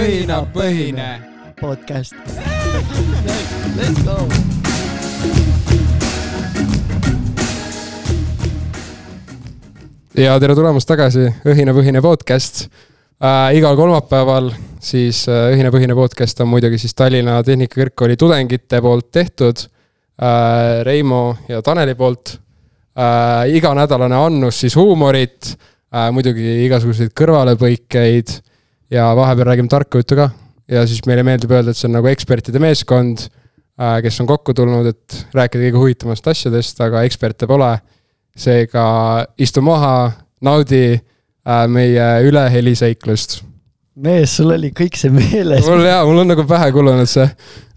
õhinapõhine podcast. Let's go. ja tere tulemast tagasi, Õhinapõhine podcast äh,. igal kolmapäeval siis äh, Õhinapõhine podcast on muidugi siis Tallinna Tehnikakõrgkooli tudengite poolt tehtud äh,. Reimo ja Taneli poolt äh,. iganädalane annus siis huumorit äh,, muidugi igasuguseid kõrvalepõikeid ja vahepeal räägime tarka juttu ka. ja siis meile meeldib öelda, et see on nagu ekspertide meeskond äh,, kes on kokku tulnud, et rääkida kõige huvitavamast asjadest, aga eksperte pole seega istu maha, naudi äh, meie üleheliseiklust. mees, sul oli kõik see meeles. mul jaa, mul on nagu pähe kulunud see.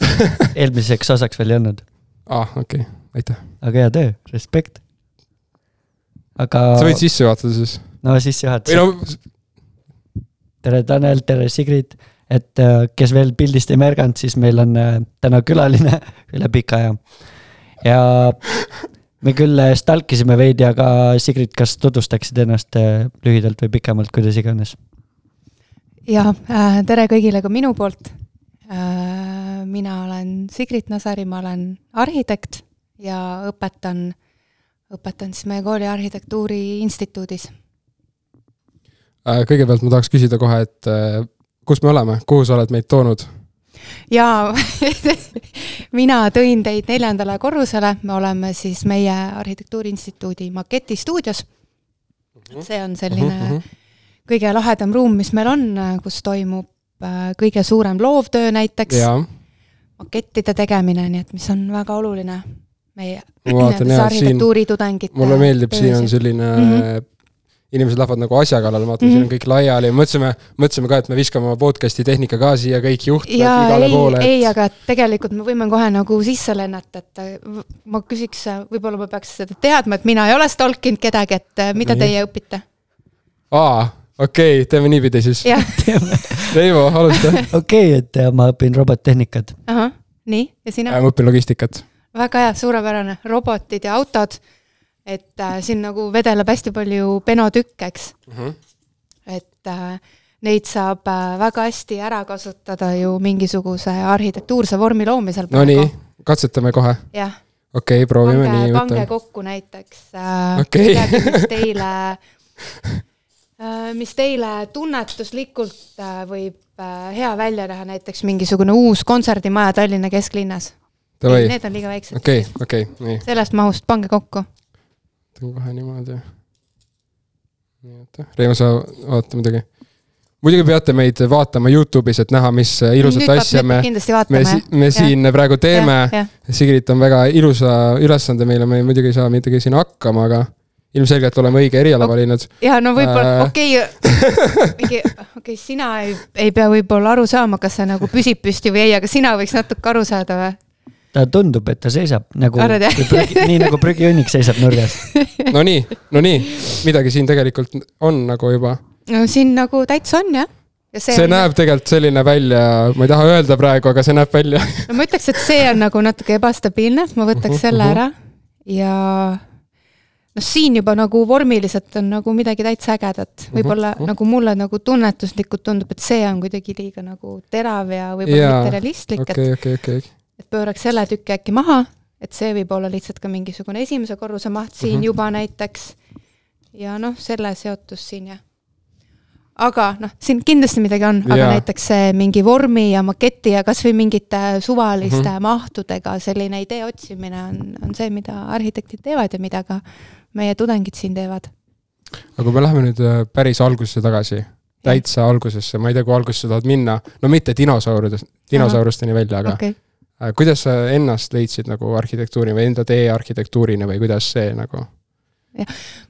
eelmiseks osaks veel ei olnud, aa ah,, okei okay., aitäh. aga hea töö, respekt. aga sa võid sisse juhatada siis. no või sissejuhatus no, tere Tanel, tere Sigrid, et äh, kes veel pildist ei märganud, siis meil on äh, täna külaline üle pika aja. ja me küll äh, stalkisime veidi, aga Sigrid, kas tutvustaksid ennast lühidalt või pikemalt, kuidas iganes? ja äh, tere kõigile ka minu poolt mina olen Sigrit Nasari, ma olen arhitekt ja õpetan, õpetan siis meie kooli arhitektuuri instituudis. Äh, kõigepealt ma tahaks küsida kohe, et äh, kus me oleme, kuhu sa oled meid toonud? ja mina tõin teid neljandale korrusele, me oleme siis meie Arhitektuuri Instituudi maketistuudios. see on selline Mhm, kõige lahedam ruum, mis meil on, kus toimub äh, kõige suurem loovtöö näiteks, jaa, makettide tegemine, nii et mis on väga oluline meie jaa, arhitektuuritudengite mulle meeldib, siin on selline mm, Mhm. -hmm. Inimesed lähevad nagu asja kallale, ma vaatan mm, -hmm. siin on kõik laiali, mõtlesime, mõtlesime ka, et me viskame oma podcast'i tehnika ka siia kõik juhtmed ja igale ei, poole, ei, et aga tegelikult me võime kohe nagu sisse lennata, et äh, ma küsiks, võib-olla ma peaks seda teadma, et mina ei ole stalkinud kedagi, et äh, mida Nii. teie õpite? aa, okei okay,, teeme niipidi siis. Reivo, alusta. okei, et äh, ma õpin robottehnikat. ahah, nii, ja sina? ma õpin logistikat. väga hea, suurepärane, robotid ja autod. Et äh, siin nagu vedeleb hästi palju penotükke, eks, et äh, neid saab äh, väga hästi ära kasutada ju mingisuguse arhitektuurse vormi loomisel. Nonii, katsetame kohe. jah, okei okay,, proovime pange, nii, pange võtame. kokku näiteks äh, Okei. midagi, mis teile äh,, mis teile tunnetuslikult äh, võib äh, hea välja näha, näiteks mingisugune uus kontserdimaja Tallinna kesklinnas. Davai, Need on liiga väiksed. okei, okei, nii, sellest mahust pange kokku. Teen kohe niimoodi. nii, oota, Reivo, sa vaata muidugi. muidugi peate meid vaatama Youtube'is, et näha, mis ilusat asja me, me me siin praegu teeme. jah, Sigrit on väga ilusa ülesande meile, me muidugi ei saa midagi siin hakkama, aga ilmselgelt oleme õige eriala valinud. ja no võib-olla Äh. okei, mingi, okei, sina ei, ei pea võib-olla aru saama, kas see nagu püsib püsti või ei, aga sina võiks natuke aru saada või? Ta tundub, et ta seisab nagu, nii nagu prügihunnik seisab nurgas. Nonii, nonii, midagi siin tegelikult on nagu juba. no siin nagu täitsa on jah. ja see, see on, näeb tegelikult selline välja, ma ei taha öelda praegu, aga see näeb välja. no ma ütleks, et see on nagu natuke ebastabiilne, ma võtaks Mhm, selle mhm. ära ja noh, siin juba nagu vormiliselt on nagu midagi täitsa ägedat, võib-olla mhm. nagu mulle nagu tunnetuslikult tundub, et see on kuidagi liiga nagu terav ja võib-olla Jaa, mitte realistlik, et okei, okei, okei. Et pööraks selle tüki äkki maha, et see võib olla lihtsalt ka mingisugune esimese korruse maht siin mm -hmm. juba näiteks. ja noh, selle seotus siin jah. aga noh, siin kindlasti midagi on, aga näiteks see mingi vormi ja maketi ja kasvõi mingite suvaliste mm. -hmm. mahtudega selline idee otsimine on, on see, mida arhitektid teevad ja mida ka meie tudengid siin teevad. aga kui me läheme nüüd äh, päris algusesse tagasi, täitsa algusesse, ma ei tea, kui algusesse tahad minna, no mitte dinosaurudest, dinosaurusteni välja, aga okay. Kuidas sa ennast leidsid nagu arhitektuuri või enda tee arhitektuurina või kuidas see nagu?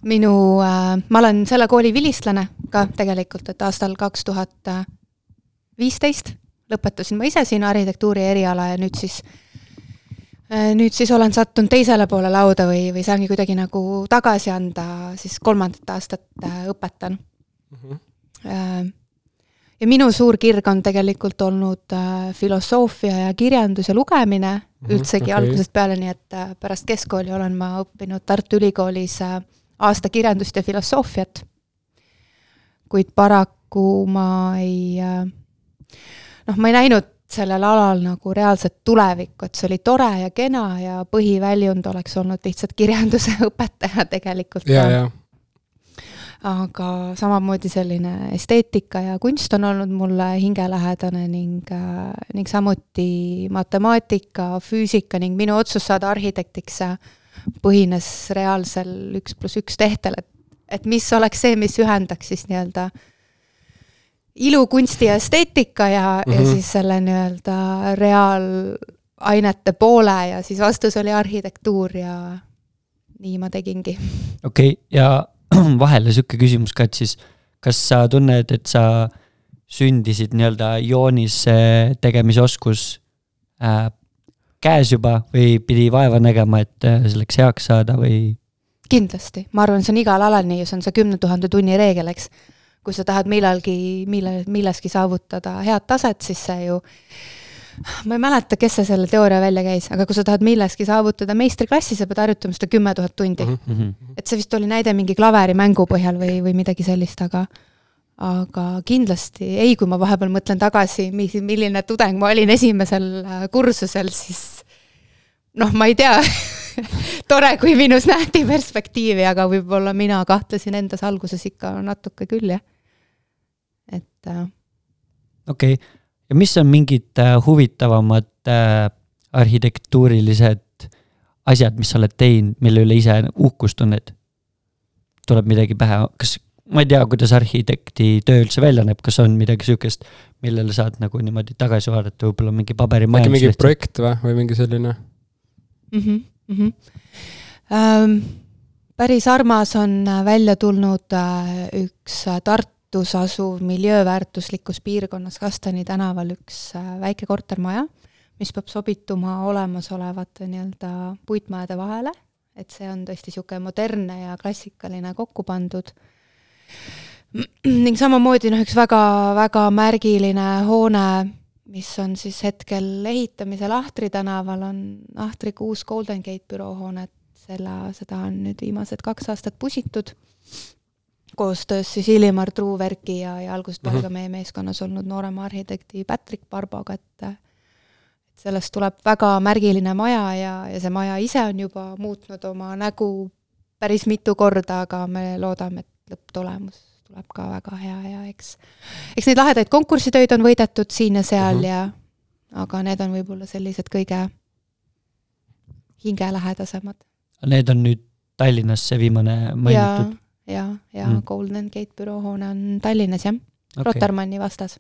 minu äh,, ma olen selle kooli vilistlane ka tegelikult, et aastal kaks tuhat viisteist lõpetasin ma ise siin arhitektuuri eriala ja nüüd siis, nüüd siis olen sattunud teisele poole lauda või, või saangi kuidagi nagu tagasi anda, siis kolmandat aastat äh, õpetan. Ja minu suur kirg on tegelikult olnud äh, filosoofia ja kirjandus ja lugemine Mhm, üldsegi okei. algusest peale, nii et äh, pärast keskkooli olen ma õppinud Tartu Ülikoolis äh, aasta kirjandust ja filosoofiat. kuid paraku ma ei noh, ma ei näinud sellel alal nagu reaalset tulevikku, et see oli tore ja kena ja põhiväljund oleks olnud lihtsalt kirjanduse õpetaja tegelikult. ja, ja aga samamoodi selline esteetika ja kunst on olnud mulle hingelähedane ning, äh, ning samuti matemaatika, füüsika ning minu otsus saada arhitektiks põhines reaalsel üks pluss üks tehtel, et, et mis oleks see, mis ühendaks siis nii-öelda ilu, kunsti ja esteetika ja mm, -hmm. ja mhm. siis selle nii-öelda reaalainete poole ja siis vastus oli arhitektuur ja nii ma tegingi. okei okay,, ja vahele sihuke küsimus ka, et siis kas sa tunned, et sa sündisid nii-öelda joonise tegemise oskus äh, käes juba või pidi vaeva nägema, et äh, selleks heaks saada või? kindlasti, ma arvan, see on igal alal nii, see on see kümne tuhande tunni reegel, eks. kui sa tahad millalgi, mille, milleski saavutada head taset, siis see ju ma ei mäleta, kes see selle teooria välja käis, aga kui sa tahad milleski saavutada meistriklassi, sa pead harjutama seda kümme tuhat tundi mm. -hmm. et see vist oli näide mingi klaverimängu põhjal või, või midagi sellist, aga aga kindlasti ei, kui ma vahepeal mõtlen tagasi, milline tudeng ma olin esimesel äh, kursusel, siis noh, ma ei tea tore, kui minus nähti perspektiivi, aga võib-olla mina kahtlesin endas alguses ikka natuke küll, jah. et äh.... okei okay ja mis on mingid äh, huvitavamad äh, arhitektuurilised asjad, mis sa oled teinud, mille üle ise uhkust tunned? tuleb midagi pähe, kas, ma ei tea, kuidas arhitekti töö üldse välja näeb, kas on midagi sihukest, millele saad nagu niimoodi tagasi vaadata, võib-olla mingi paberimajandus. äkki mingi lihtsalt. projekt või, või mingi selline mm? -hmm, mm -hmm. Ähm, päris armas on välja tulnud äh, üks Tartu Tartus asuv miljööväärtuslikus piirkonnas Kastani tänaval üks äh, väike kortermaja, mis peab sobituma olemasolevate nii-öelda puitmajade vahele, et see on tõesti niisugune modernne ja klassikaline kokku pandud. ning samamoodi noh, üks väga-väga märgiline hoone, mis on siis hetkel ehitamisel Ahtri tänaval, on Ahtri uus Golden Gate büroohoone, et selle, seda on nüüd viimased kaks aastat pusitud koostöös siis Illimar Truuverki ja, ja algusest peale mm -hmm. ka meie meeskonnas olnud noorema arhitekti Patrick Barboga, et et sellest tuleb väga märgiline maja ja, ja see maja ise on juba muutnud oma nägu päris mitu korda, aga me loodame, et lõpptulemus tuleb ka väga hea ja eks, eks neid lahedaid konkursitöid on võidetud siin ja seal mm -hmm. ja aga need on võib-olla sellised kõige hingelähedasemad. Need on nüüd Tallinnas see viimane mainitud? Ja, ja mm. Golden Gate büroohoone on Tallinnas jah okay., Rotermanni vastas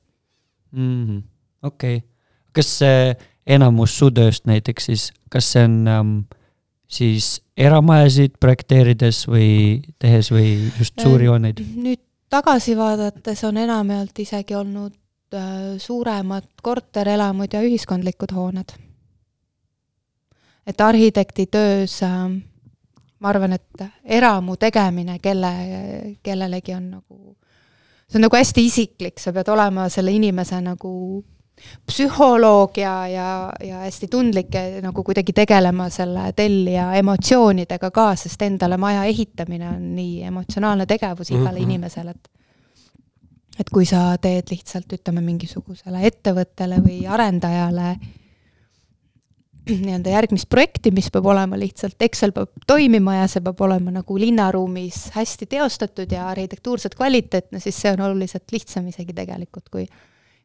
mm -hmm.. okei okay., kas see enamus su tööst näiteks siis, kas see on ähm, siis eramajasid projekteerides või tehes või just suuri hooneid? nüüd tagasi vaadates on enamjaolt isegi olnud äh, suuremad korterelamud ja ühiskondlikud hooned. et arhitekti töös äh, ma arvan, et eramu tegemine kelle, kellelegi on nagu, see on nagu hästi isiklik, sa pead olema selle inimese nagu psühholoog ja, ja, ja hästi tundlik ja nagu kuidagi tegelema selle tellija emotsioonidega ka, sest endale maja ehitamine on nii emotsionaalne tegevus igale mm -hmm. inimesele, et et kui sa teed lihtsalt, ütleme, mingisugusele ettevõttele või arendajale äh, nii-öelda järgmist projekti, mis peab olema lihtsalt, Excel peab toimima ja see peab olema nagu linnaruumis hästi teostatud ja arhitektuurselt kvaliteetne, siis see on oluliselt lihtsam isegi tegelikult, kui,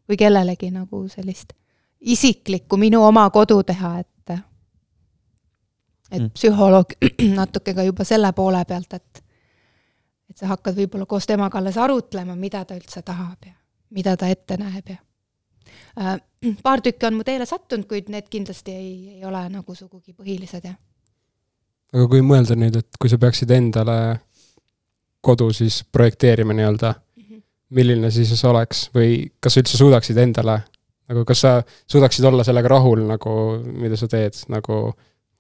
kui kellelegi nagu sellist isiklikku minu oma kodu teha, et et mm. psühholoog natuke ka juba selle poole pealt, et et sa hakkad võib-olla koos temaga alles arutlema, mida ta üldse tahab ja mida ta ette näeb ja Äh, paar tükki on mu teele sattunud, kuid need kindlasti ei, ei ole nagu sugugi põhilised, jah. aga kui mõelda nüüd, et kui sa peaksid endale kodu siis projekteerima nii-öelda mm, -hmm. milline siis oleks või kas sa üldse suudaksid endale, nagu kas sa suudaksid olla sellega rahul nagu, mida sa teed, nagu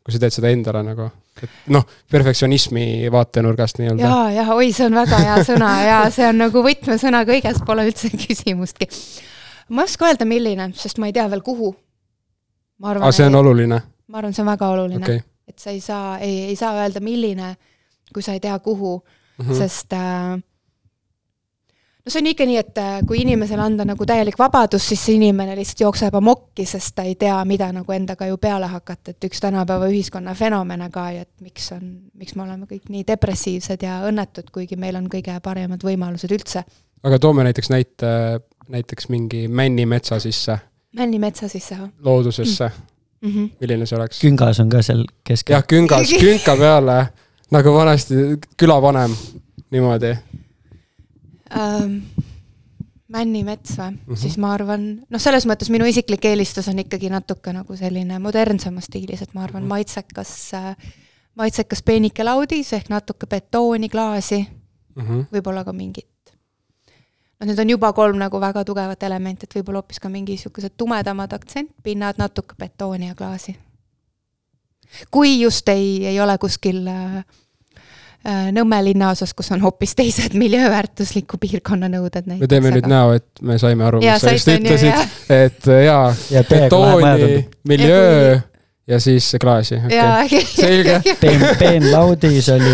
kui sa teed seda endale nagu, et noh, perfektsionismi vaatenurgast nii-öelda. ja, jah, oi, see on väga hea sõna ja see on nagu võtmesõna kõiges, pole üldse küsimustki ma ei oska öelda, milline, sest ma ei tea veel, kuhu. aga see on ei, oluline? ma arvan, see on väga oluline okay., et sa ei saa, ei, ei saa öelda, milline, kui sa ei tea, kuhu mm, -hmm. sest äh, no see on ikka nii, et äh, kui inimesele anda nagu täielik vabadus, siis see inimene lihtsalt jookseb amokki, sest ta ei tea, mida nagu endaga ju peale hakata, et üks tänapäeva ühiskonna fenomene ka ju, et miks on, miks me oleme kõik nii depressiivsed ja õnnetud, kuigi meil on kõige paremad võimalused üldse. aga toome näiteks näite, näiteks mingi männimetsa sisse, männimetsa sisse või loodusesse mm -hmm.? milline see oleks? küngas on ka seal keskel jah, küngas, künka peale nagu vanasti külavanem, niimoodi. ähm, männimets või mm. -hmm. siis ma arvan, noh, selles mõttes minu isiklik eelistus on ikkagi natuke nagu selline modernsemas stiilis, et ma arvan Mhm. maitsekas, maitsekas peenike laudis ehk natuke betooni, klaasi, Mhm. võib-olla ka mingit noh, need on juba kolm nagu väga tugevat elementi, et võib-olla hoopis ka mingi niisugused tumedamad aktsentpinnad, natuke betooni ja klaasi. kui just ei, ei ole kuskil äh, äh, Nõmme linnaosas, kus on hoopis teised miljööväärtusliku piirkonna nõuded näiteks. me teeme nüüd näo, et me saime aru, mis sa just ütlesid et jaa, ja betooni miljöö ja siis klaasi, okei selge. peen, peenlaudis oli,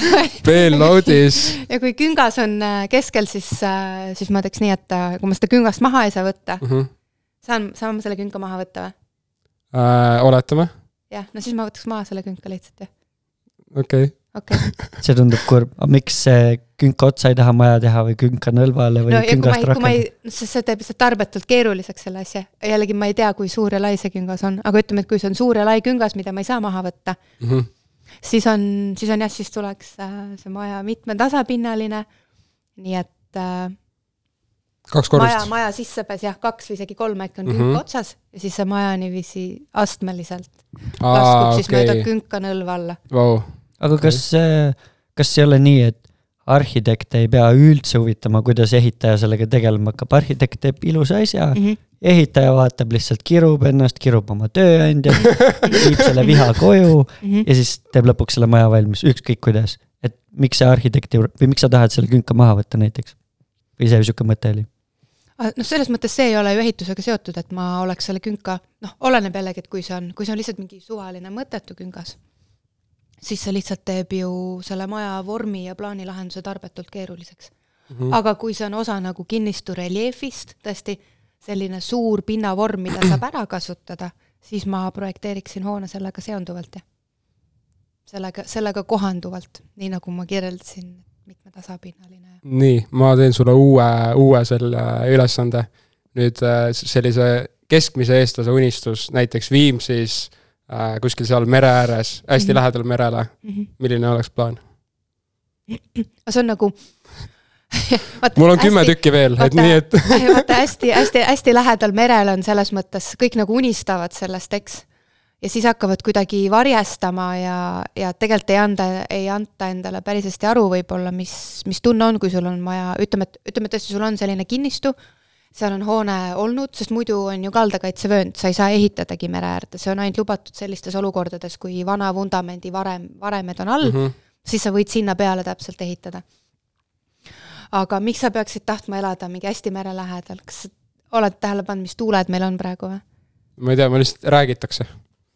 peenlaudis, ja kui küngas on äh, keskel, siis, siis ma teeks nii, et äh, kui ma seda küngast maha ei saa võtta, Mhm. saan, saan ma selle künka maha võtta või? Äh, oletame, jah, no siis ma võtaks maha selle künka lihtsalt, jah. okei okay.. Okei, see tundub kurb, aga miks see künka otsa ei taha maja teha või künka nõlvale või no ja kui ma küngast rakendada? ei, see, see teeb lihtsalt tarbetult keeruliseks selle asja. jällegi ma ei tea, kui suur ja lai see küngas on, aga ütleme, et kui see on suur ja lai küngas, mida ma ei saa maha võtta, Mhm. siis on, siis on jah, siis tuleks äh, see maja mitmetasapinnaline. nii et äh, kaks maja, korrust, maja sissepääs jah, kaks või isegi kolm äkki on Mhm. künk otsas ja siis see maja niiviisi astmeliselt laskub siis mööda künka nõlva alla. vau, aga kas, kas ei ole nii, et arhitekte ei pea üldse huvitama, kuidas ehitaja sellega tegelema hakkab, arhitekt teeb ilusa asja mm, -hmm. ehitaja vaatab lihtsalt, kirub ennast, kirub oma tööandjat, viib selle viha koju Mhm. ja siis teeb lõpuks selle maja valmis, ükskõik kuidas. et miks see arhitekti või miks sa tahad selle künka maha võtta näiteks? või see sihuke mõte oli? noh, selles mõttes see ei ole ju ehitusega seotud, et ma oleks selle künka, noh, oleneb jällegi, et kui see on, kui see on lihtsalt mingi suvaline mõttetu küngas, siis see lihtsalt teeb ju selle maja vormi ja plaanilahenduse tarbetult keeruliseks mm.. aga kui see on osa nagu kinnistu reljeefist, tõesti selline suur pinnavorm, mida saab ära kasutada, siis ma projekteeriksin hoone sellega seonduvalt, jah. sellega, sellega kohanduvalt, nii nagu ma kirjeldasin, mitmetasapinnaline nii, ma teen sulle uue, uue selle ülesande. nüüd äh, sellise keskmise eestlase unistus, näiteks Viimsis äh, kuskil seal mere ääres, hästi mm. -hmm. lähedal merele, mm. -hmm. milline oleks plaan? see on nagu mul on kümme tükki veel, et vaata- nii, et vaata hästi-hästi-hästi lähedal merele on selles mõttes, kõik nagu unistavad sellest, eks. ja siis hakkavad kuidagi varjestama ja, ja tegelikult ei anda, ei anta endale päris hästi aru võib-olla, mis, mis tunne on, kui sul on vaja, ütleme, et ütleme tõesti, sul on selline kinnistu, seal on hoone olnud, sest muidu on ju kaldakaitsevöönd, sa ei saa ehitadagi mere äärde, see on ainult lubatud sellistes olukordades, kui vana vundamendi varem, varemed on all mm. -hmm. siis sa võid sinna peale täpselt ehitada. aga miks sa peaksid tahtma elada mingi hästi mere lähedal, kas oled tähele pannud, mis tuuled meil on praegu või? ma ei tea, ma lihtsalt räägitakse,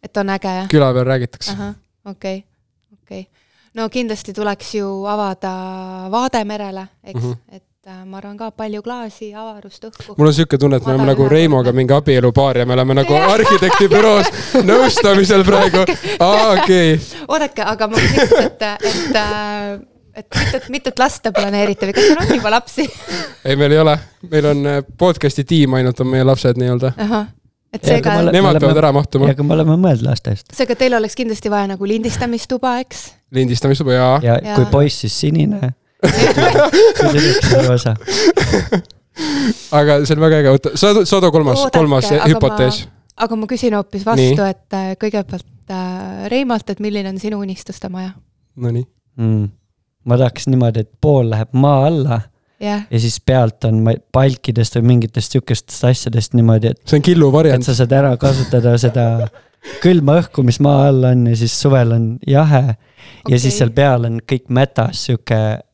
et on äge jah? küla peal räägitakse. okei, okei. no kindlasti tuleks ju avada vaade merele, eks mm. -hmm. et äh, ma arvan ka palju klaasi, avarust õhku. mul on siuke tunne, et me oleme nagu. Reimoga mingi abielupaar ja me oleme nagu arhitektibüroos nõustamisel praegu. aa, okei okay., oodake, aga ma küsiks, et, et, et mitut, mitut last te planeerite või kas teil on juba lapsi? ei, meil ei ole, meil on äh, podcast'i tiim ainult on meie lapsed nii-öelda. et seega Nemad peavad ära mahtuma ja. aga me oleme mõelnud lastest seega teil oleks kindlasti vaja nagu lindistamistuba, eks? lindistamistuba jaa. ja, Jaa. ja. kui poiss, siis sinine. rosa. aga see on väga äge, oota, Sado, Sado kolmas, kolmas aga hüpotees. aga ma küsin hoopis vastu, et äh, kõigepealt äh, Reimolt, et milline on sinu unistuste maja? Nonii. mm.. ma tahaks niimoodi, et pool läheb maa alla jah, ja siis pealt on palkidest või mingitest sihukestest asjadest niimoodi, et, see on killu et variant. sa saad ära kasutada seda külma õhku, mis maa all on ja siis suvel on jahe okay.. ja siis seal peal on kõik mätas sihuke, et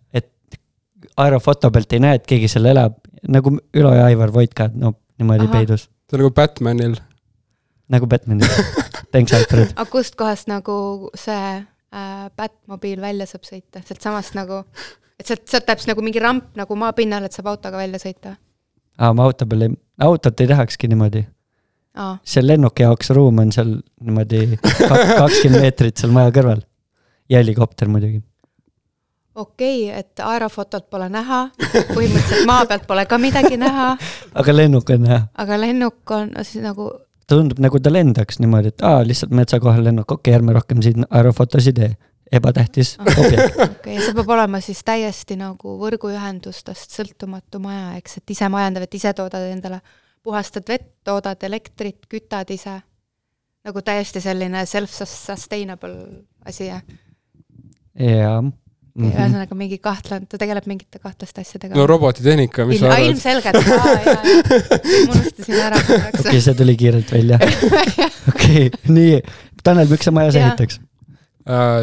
aerofoto pealt ei näe, et keegi seal elab. nagu Ülo ja Aivar Voitka, no niimoodi Ahah. peidus, see on nagu Batmanil. nagu Batmanil. Thanks, Alfred. aga kustkohast nagu see äh, Batmobiil välja saab sõita, sealtsamast nagu, et sealt, sealt läheb siis nagu mingi ramp nagu maapinnale, et saab autoga välja sõita? aa, ma auto peal ei, autot ei tahakski niimoodi. aa, see lennuki jaoks ruum on seal niimoodi kak- kakskümmend meetrit seal maja kõrval. ja helikopter muidugi. Okei okay,, et aerofotot pole näha, põhimõtteliselt maa pealt pole ka midagi näha, aga lennuk on näha. aga lennuk on siis nagu tundub nagu ta lendaks niimoodi, et aa, lihtsalt metsa kohal lennuk, okei okay,, ärme rohkem siin aerofotosid tee. ebatähtis objekt. okei okay,, see peab olema siis täiesti nagu võrguühendustest sõltumatu maja, eks, et ise majandad, et ise toodad endale, puhastad vett, toodad elektrit, kütad ise. nagu täiesti selline self-sustainable asi, jah. jaa. Okay, ühesõnaga mingi kahtlane, ta tegeleb mingite kahtlaste asjadega no robotitehnika, mis sa arvad? ilmselgelt, aa jaa, unustasin ära korraks okei, see tuli kiirelt välja. okei, nii, Tanel, miks sa majas Jaa. ehitaks? Äh,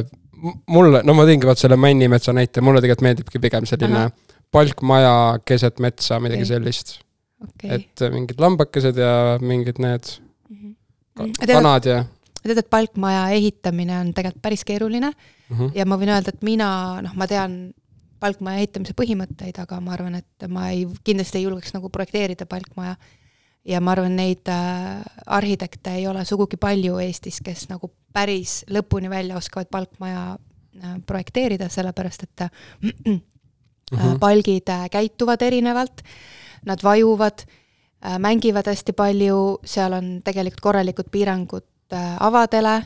mulle, no ma tõingi vaat selle Männimetsa näite, mulle tegelikult meeldibki pigem selline Ahah. palkmaja keset metsa, midagi Okei. sellist. okei. et mingid lambakesed ja mingid need ka- tead, kanad ja tead, et palkmaja ehitamine on tegelikult päris keeruline mm. -hmm. ja ma võin öelda, et mina, noh, ma tean palkmaja ehitamise põhimõtteid, aga ma arvan, et ma ei, kindlasti ei julgeks nagu projekteerida palkmaja. ja ma arvan, neid äh, arhitekte ei ole sugugi palju Eestis, kes nagu päris lõpuni välja oskavad palkmaja äh, projekteerida, sellepärast et äh, Mhm. äh, palgid äh, käituvad erinevalt, nad vajuvad äh,, mängivad hästi palju, seal on tegelikult korralikud piirangud äh, avadele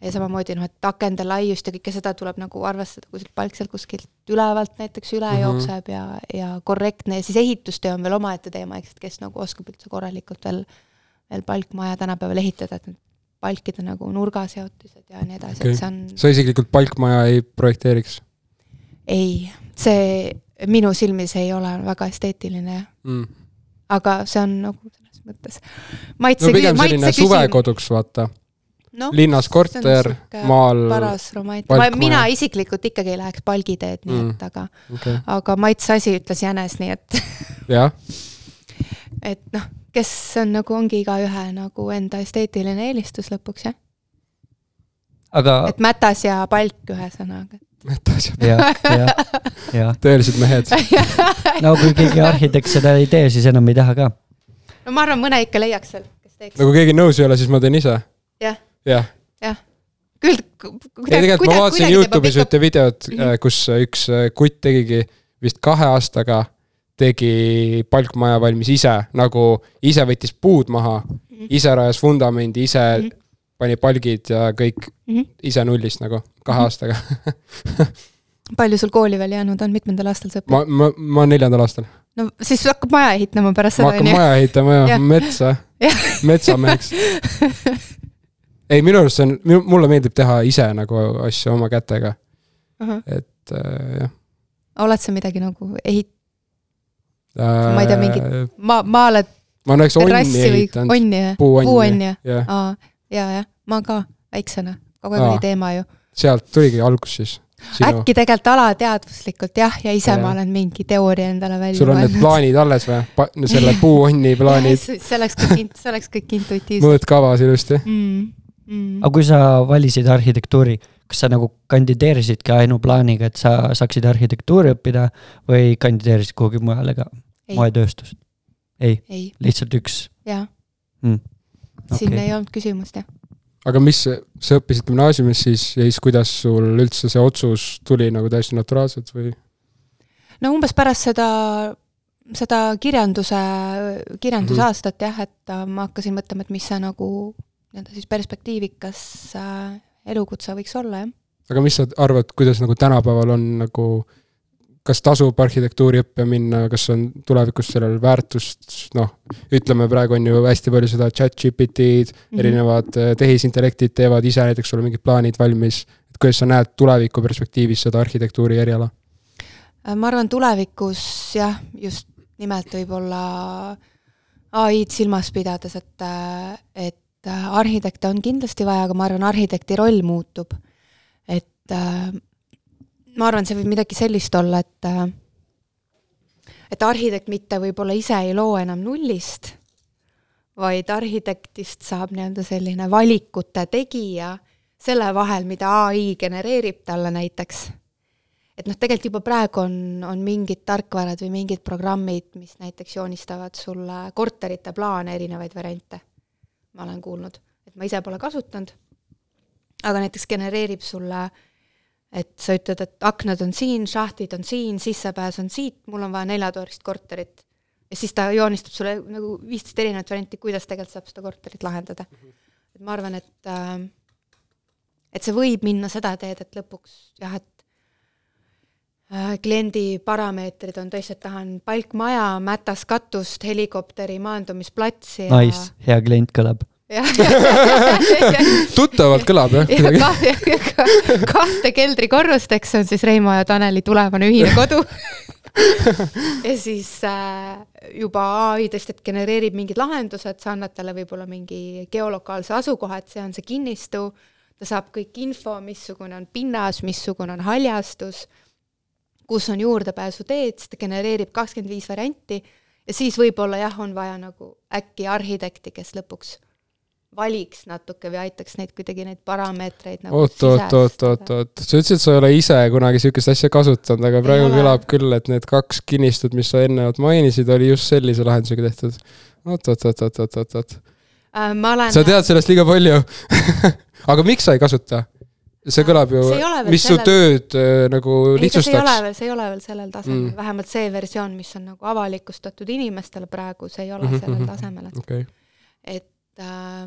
ja samamoodi noh, et akende laiust ja kõike seda tuleb nagu arvestada, kui see palk sealt kuskilt ülevalt näiteks üle mm. -hmm. jookseb ja, ja korrektne ja siis ehitustöö on veel omaette teema, eks, et kes nagu oskab üldse korralikult veel, veel palkmaja tänapäeval ehitada, et need palkide nagu nurgaseotised ja nii edasi okay., et see on sa isiklikult palkmaja ei projekteeriks ei, see minu silmis ei ole väga esteetiline mm.? aga see on nagu selles mõttes maitse no pigem selline maitse suvekoduks, vaata. noh, linnas korter, maal, paras romantika, mina isiklikult ikkagi ei läheks palgiteed, nii Mm. et aga, okei, aga maitse asi ütles jänes, nii et, jah, et noh, kes on nagu, ongi igaühe nagu enda esteetiline eelistus lõpuks jah, aga et mätas ja palk ühesõnaga. jah, jah. tõelised mehed. no kui keegi arhitekt seda ei tee, siis enam ei taha ka. no ma arvan, mõne ikka leiaks seal, kes teeks no kui keegi nõus ei ole, siis ma teen ise. jah, jah, küll. ei tegelikult ma vaatasin Youtube'is ühte videot, Mhm. kus üks äh, kutt tegigi vist kahe aastaga tegi palkmaja valmis ise, nagu ise võttis puud maha, ise rajas vundamendi, ise Mhm. pani palgid ja kõik ise nullist nagu kahe Mhm. aastaga. palju sul kooli veel jäänud on, mitmendal aastal sa õpid? ma, ma, ma olen neljandal aastal. no siis hakkab maja ehitama pärast ma seda, hakkan onju. maja ehitama ja Jah. metsa Jah., metsameheks. ei, minu arust see on, mulle meeldib teha ise nagu asju oma kätega, et äh, jah oled sa midagi nagu ehit-, äh,. Ma ei tea, mingit- ma, maalad ma olen näiteks onni ehitanud, puuonni, jah, aa, ja, jah, ma ka väiksena, kogu aeg oli teema ju. sealt tuligi algus siis. sinu, äkki tegelikult alateadvuslikult jah, ja ise Jah. ma olen mingi teooria endale välja sul on need plaanid alles või? selle puuonni plaanid, see oleks kõik, see oleks kõik intuitiivselt mõõtkavas ilusti. mm,. Mm. aga kui sa valisid arhitektuuri, kas sa nagu kandideerisidki ainuplaaniga, et sa saaksid arhitektuuri õppida või kandideerisid kuhugi mujale ka, ei, moetööstust? ei, ei, lihtsalt üks jaa mm.. siin okei, ei olnud küsimust jah. aga mis, sa õppisid gümnaasiumis siis ja siis kuidas sul üldse see otsus tuli nagu täiesti naturaalselt või? no umbes pärast seda, seda kirjanduse, kirjanduse Mhm. mm -hmm. aastat jah, et äh, ma hakkasin mõtlema, et mis see nagu nii-öelda siis perspektiivikas äh, elukutse võiks olla jah. aga mis sa arvad, kuidas nagu tänapäeval on nagu, kas tasub arhitektuuriõppe minna, kas on tulevikus sellel väärtust, noh, ütleme praegu on ju hästi palju seda chat GPT-d mm. -hmm. erinevad eh, tehisintellektid teevad ise näiteks sulle mingid plaanid valmis. et kuidas sa näed tuleviku perspektiivis seda arhitektuuri eriala? Äh, ma arvan, tulevikus jah, just nimelt võib-olla ai-d silmas pidades, et, et äh, arhitekte on kindlasti vaja, aga ma arvan, arhitekti roll muutub. et äh, ma arvan, see võib midagi sellist olla, et äh, et arhitekt mitte võib-olla ise ei loo enam nullist, vaid arhitektist saab nii-öelda selline valikute tegija selle vahel, mida ai genereerib talle näiteks et noh, tegelikult juba praegu on, on mingid tarkvarad või mingid programmid, mis näiteks joonistavad sulle korterite plaane, erinevaid variante. Ma olen kuulnud, et ma ise pole kasutanud, aga näiteks genereerib sulle, et sa ütled, et aknad on siin, šahtid on siin, sissepääs on siit, mul on vaja neljatoalist korterit. ja siis ta joonistab sulle nagu viisteist erinevat varianti, kuidas tegelikult saab seda korterit lahendada. et ma arvan, et äh, et see võib minna seda teed, et lõpuks jah, et kliendi parameetrid on tõesti, et tahan palkmaja, mätas katust, helikopteri maandumisplatsi ja Nice, hea klient kõlab. tuttavalt kõlab jah ja kuidagi. ka, kahte keldrikorrust, eks see on siis Reimo ja Taneli tulevane ühine kodu ja siis äh, juba ai tõesti, et genereerib mingid lahendused, sa annad talle võib-olla mingi geolokaalse asukoha, et see on see kinnistu, ta saab kõik info, missugune on pinnas, missugune on haljastus, kus on juurdepääsuteed, siis ta genereerib kakskümmend viis varianti ja siis võib-olla jah, on vaja nagu äkki arhitekti, kes lõpuks valiks natuke või aitaks neid kuidagi neid parameetreid nagu oot, oot, oot, oot, oot, sa ütlesid, sa ei ole ise kunagi sihukest asja kasutanud, aga praegu ole. kõlab küll, et need kaks kinnistut, mis sa eelnevalt mainisid, oli just sellise lahendusega tehtud. oot, oot, oot, oot, oot, oot, oot, äh,. ma olen sa tead sellest liiga palju. aga miks sa ei kasuta? See kõlab ju mis su sellel- tööd äh, nagu ei, see ei ole lihtsustaks. veel, see ei ole veel sellel tasemel Mm. vähemalt see versioon, mis on nagu avalikustatud inimestele praegu, see ei ole mm -hmm. sellel mhm. tasemel, et okei, et äh,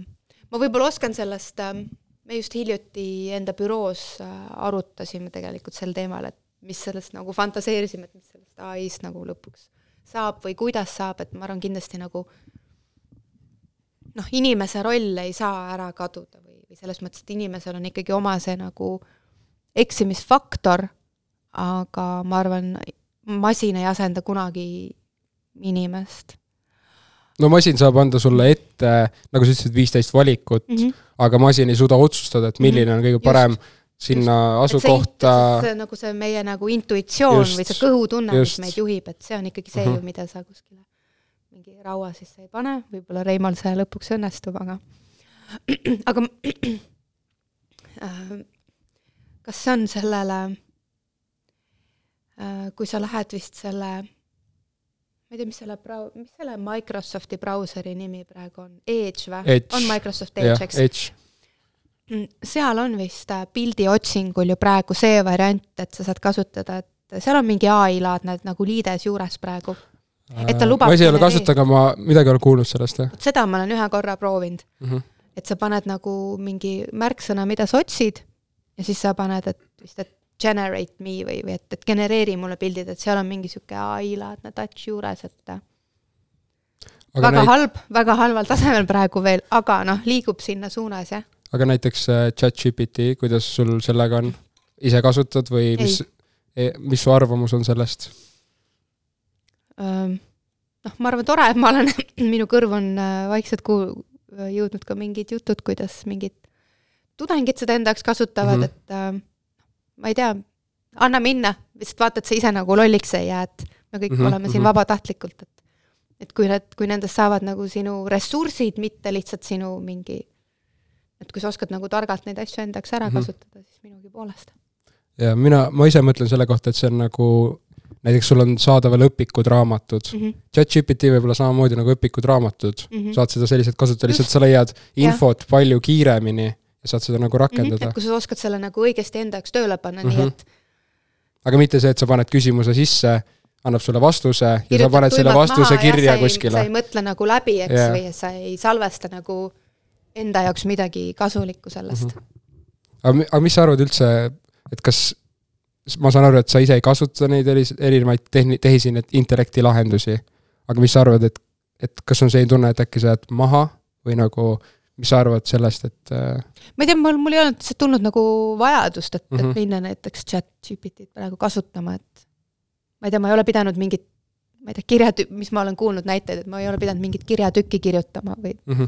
ma võib-olla oskan sellest äh,, me just hiljuti enda büroos äh, arutasime tegelikult sel teemal, et mis sellest nagu fantaseerisime, et mis sellest ai-st nagu lõpuks saab või kuidas saab, et ma arvan kindlasti nagu noh, inimese roll ei saa ära kaduda või, selles mõttes, et inimesel on ikkagi oma see nagu eksimisfaktor, aga ma arvan, masin ei asenda kunagi inimest no masin saab anda sulle ette, nagu sa ütlesid, viisteist valikut mm, mm. -hmm. -hmm. aga masin ei suuda otsustada, et milline on kõige parem sinna asukohta. see nagu see meie nagu intuitsioon Just, või see kõhutunne, mis just. meid juhib, et see on ikkagi see Mhm. ju, mida sa kuskile mingi raua sisse ei pane, võib-olla Reimol see lõpuks õnnestub, aga aga äh, kas see on sellele, kui sa lähed vist selle, ma ei tea, mis selle brau-, mis selle Microsofti brauseri nimi praegu on, Edge või? On Microsoft Edge, eks? Mm, seal on vist äh, pildiotsingul ju praegu see variant, et sa saad kasutada, et seal on mingi ai-laadne nagu liides juures praegu. Et ta lubab ma ise ei ole kasutanud, aga ma midagi ei ole kuulnud sellest jah seda ma olen ühe korra proovinud, mm -hmm. Et sa paned nagu mingi märksõna, mida sa otsid ja siis sa paned, et vist, et generate me või, või et, et genereeri mulle pildid, et seal on mingi sihuke ai-laadne touch juures, et aga, väga näit, halb, väga halval tasemel praegu veel, aga noh, liigub sinna suunas jah. aga näiteks äh, chat-GPT, kuidas sul sellega on? ise kasutad või mis, mis su arvamus on sellest? Noh, ma arvan, tore, et ma olen, minu kõrv on äh, vaikselt kuul-, jõudnud ka mingid jutud, kuidas mingid tudengid seda enda jaoks kasutavad mm, -hmm. et äh, ma ei tea, anna minna, lihtsalt vaata, et sa ise nagu lolliks ei jää, et me kõik mm -hmm, oleme siin mhm. vabatahtlikult, et et kui need, kui nendest saavad nagu sinu ressursid, mitte lihtsalt sinu mingi et kui sa oskad nagu targalt neid asju enda jaoks ära Mhm. kasutada, siis minugi poolest. ja mina, ma ise mõtlen selle kohta, et see on nagu näiteks sul on saadaval õpikud, raamatud mm. -hmm. chat-GPT võib-olla samamoodi nagu õpikud, raamatud Mm -hmm. saad seda selliselt kasutada, lihtsalt sa leiad infot palju kiiremini ja saad seda nagu rakendada Mhm, et. kui sa oskad selle nagu õigesti enda jaoks tööle panna mm, -hmm. Mhm. nii et aga mitte see, et sa paned küsimuse sisse, annab sulle vastuse ja sa kirjutad paned selle vastuse maha kirja ja sa ei- kuskile sa ei. mõtle nagu läbi, eks yeah., või sa ei salvesta nagu enda jaoks midagi kasulikku sellest mm. Mhm. -hmm. aga, aga mis sa arvad üldse, et kas, ma saan aru, et sa ise ei kasuta neid eri- erinevaid tehni-, tehisintellekti lahendusi, aga mis sa arvad, et, et kas on selline tunne, et äkki sa jääd maha või nagu, mis sa arvad sellest, et äh, ma ei tea, mul, mul ei olnud lihtsalt tulnud nagu vajadust, et mm, Mhm. -hmm. et minna näiteks chat GPT-d praegu kasutama, et ma ei tea, ma ei ole pidanud mingit ma ei tea, kirjatü-, mis ma olen kuulnud näiteid, et ma ei ole pidanud mingit kirjatükki kirjutama või mm -hmm.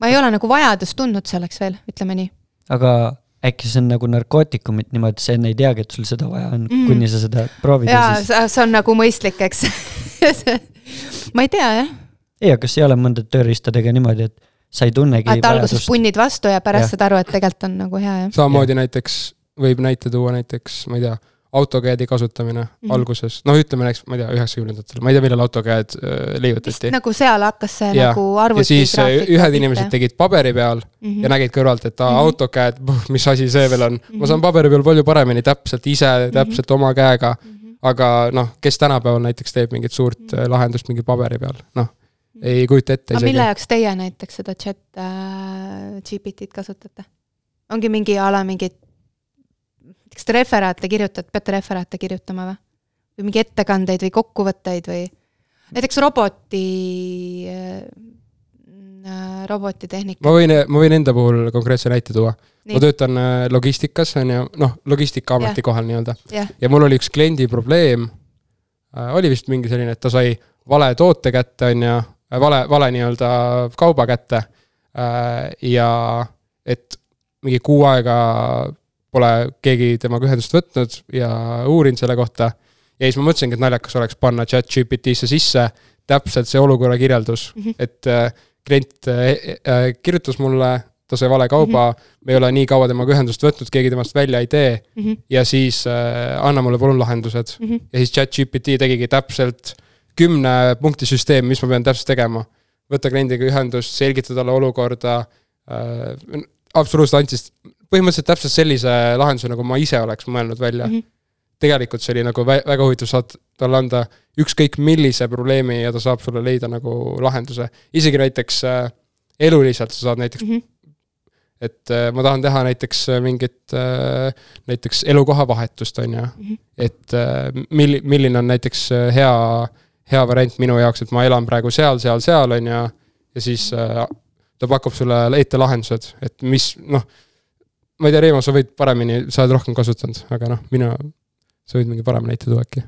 ma ei ole nagu vajadust tundnud selleks veel, ütleme nii. aga äkki see on nagu narkootikumid niimoodi, sa enne ei teagi, et sul seda vaja on Mm. kuni sa seda proovid ja jaa, siis. see on nagu mõistlik, eks ma ei tea jah, ei, aga kas ei ole mõnda tööriistadega niimoodi, et sa ei tunnegi et alguses punnid vastu ja pärast Jah. saad aru, et tegelikult on nagu hea jah. samamoodi näiteks võib näite tuua näiteks, ma ei tea, AutoCAD-i kasutamine mm Mhm. -hmm. alguses, noh, ütleme näiteks, ma ei tea, üheksakümnendatel, ma ei tea, millal AutoCAD äh, leiutati. nagu seal hakkas see nagu ja arvuti siis äh, ühed inimesed tegid paberi peal mm -hmm. ja nägid kõrvalt, et aa, Mhm. AutoCAD, mis asi see veel on. ma Mhm. saan paberi peal palju paremini täpselt ise, täpselt oma käega. mm. -hmm. aga noh, kes tänapäeval näiteks teeb mingit suurt Mhm. äh, lahendust mingi paberi peal, noh, ei kujuta ette aga mille jaoks teie näiteks seda chat äh, GPT-d kasutate? ongi mingi a la mingid, näiteks te referaate kirjutate, peate referaate kirjutama või? või mingi ettekandeid või kokkuvõtteid või näiteks roboti äh,, robotitehnika. ma võin, ma võin enda puhul konkreetse näite tuua. Ma töötan äh, logistikas, on ju, noh, logistikaametikohal kohal nii-öelda. ja mul oli üks kliendi probleem äh,, oli vist mingi selline, et ta sai vale toote kätte, on ju, vale, vale nii-öelda kauba kätte äh,. ja et mingi kuu aega pole keegi temaga ühendust võtnud ja uurinud selle kohta. ja siis ma mõtlesingi, et naljakas oleks panna chat GPT-sse sisse täpselt see olukorra kirjeldus mm. -hmm. et äh, klient äh, äh, kirjutas mulle, ta sai vale kauba mm, -hmm. me ei ole nii kaua temaga ühendust võtnud, keegi temast välja ei tee Mhm. ja siis anna mulle palun lahendused. ja siis chat GPT tegigi täpselt kümne punkti süsteem, mis ma pean täpselt tegema. võtta kliendiga ühendust, selgitada talle olukorda äh,, absoluutselt andis põhimõtteliselt täpselt sellise lahenduse, nagu ma ise oleks mõelnud välja mm. Mhm. tegelikult see oli nagu vä väga huvitav, saad talle anda ükskõik millise probleemi ja ta saab sulle leida nagu lahenduse. isegi näiteks äh, eluliselt sa saad näiteks Mhm. et äh, ma tahan teha näiteks äh, mingit äh, näiteks elukohavahetust, on ju. Mhm. et äh, mil-, milline on näiteks äh, hea, hea variant minu jaoks, et ma elan praegu seal, seal, seal, on ju. ja siis äh, ta pakub sulle ette lahendused, et mis noh. Ma ei tea, Reimo, sa võid paremini, sa oled rohkem kasutanud, aga noh, mina, sa võid mingi parema näite tuua äkki.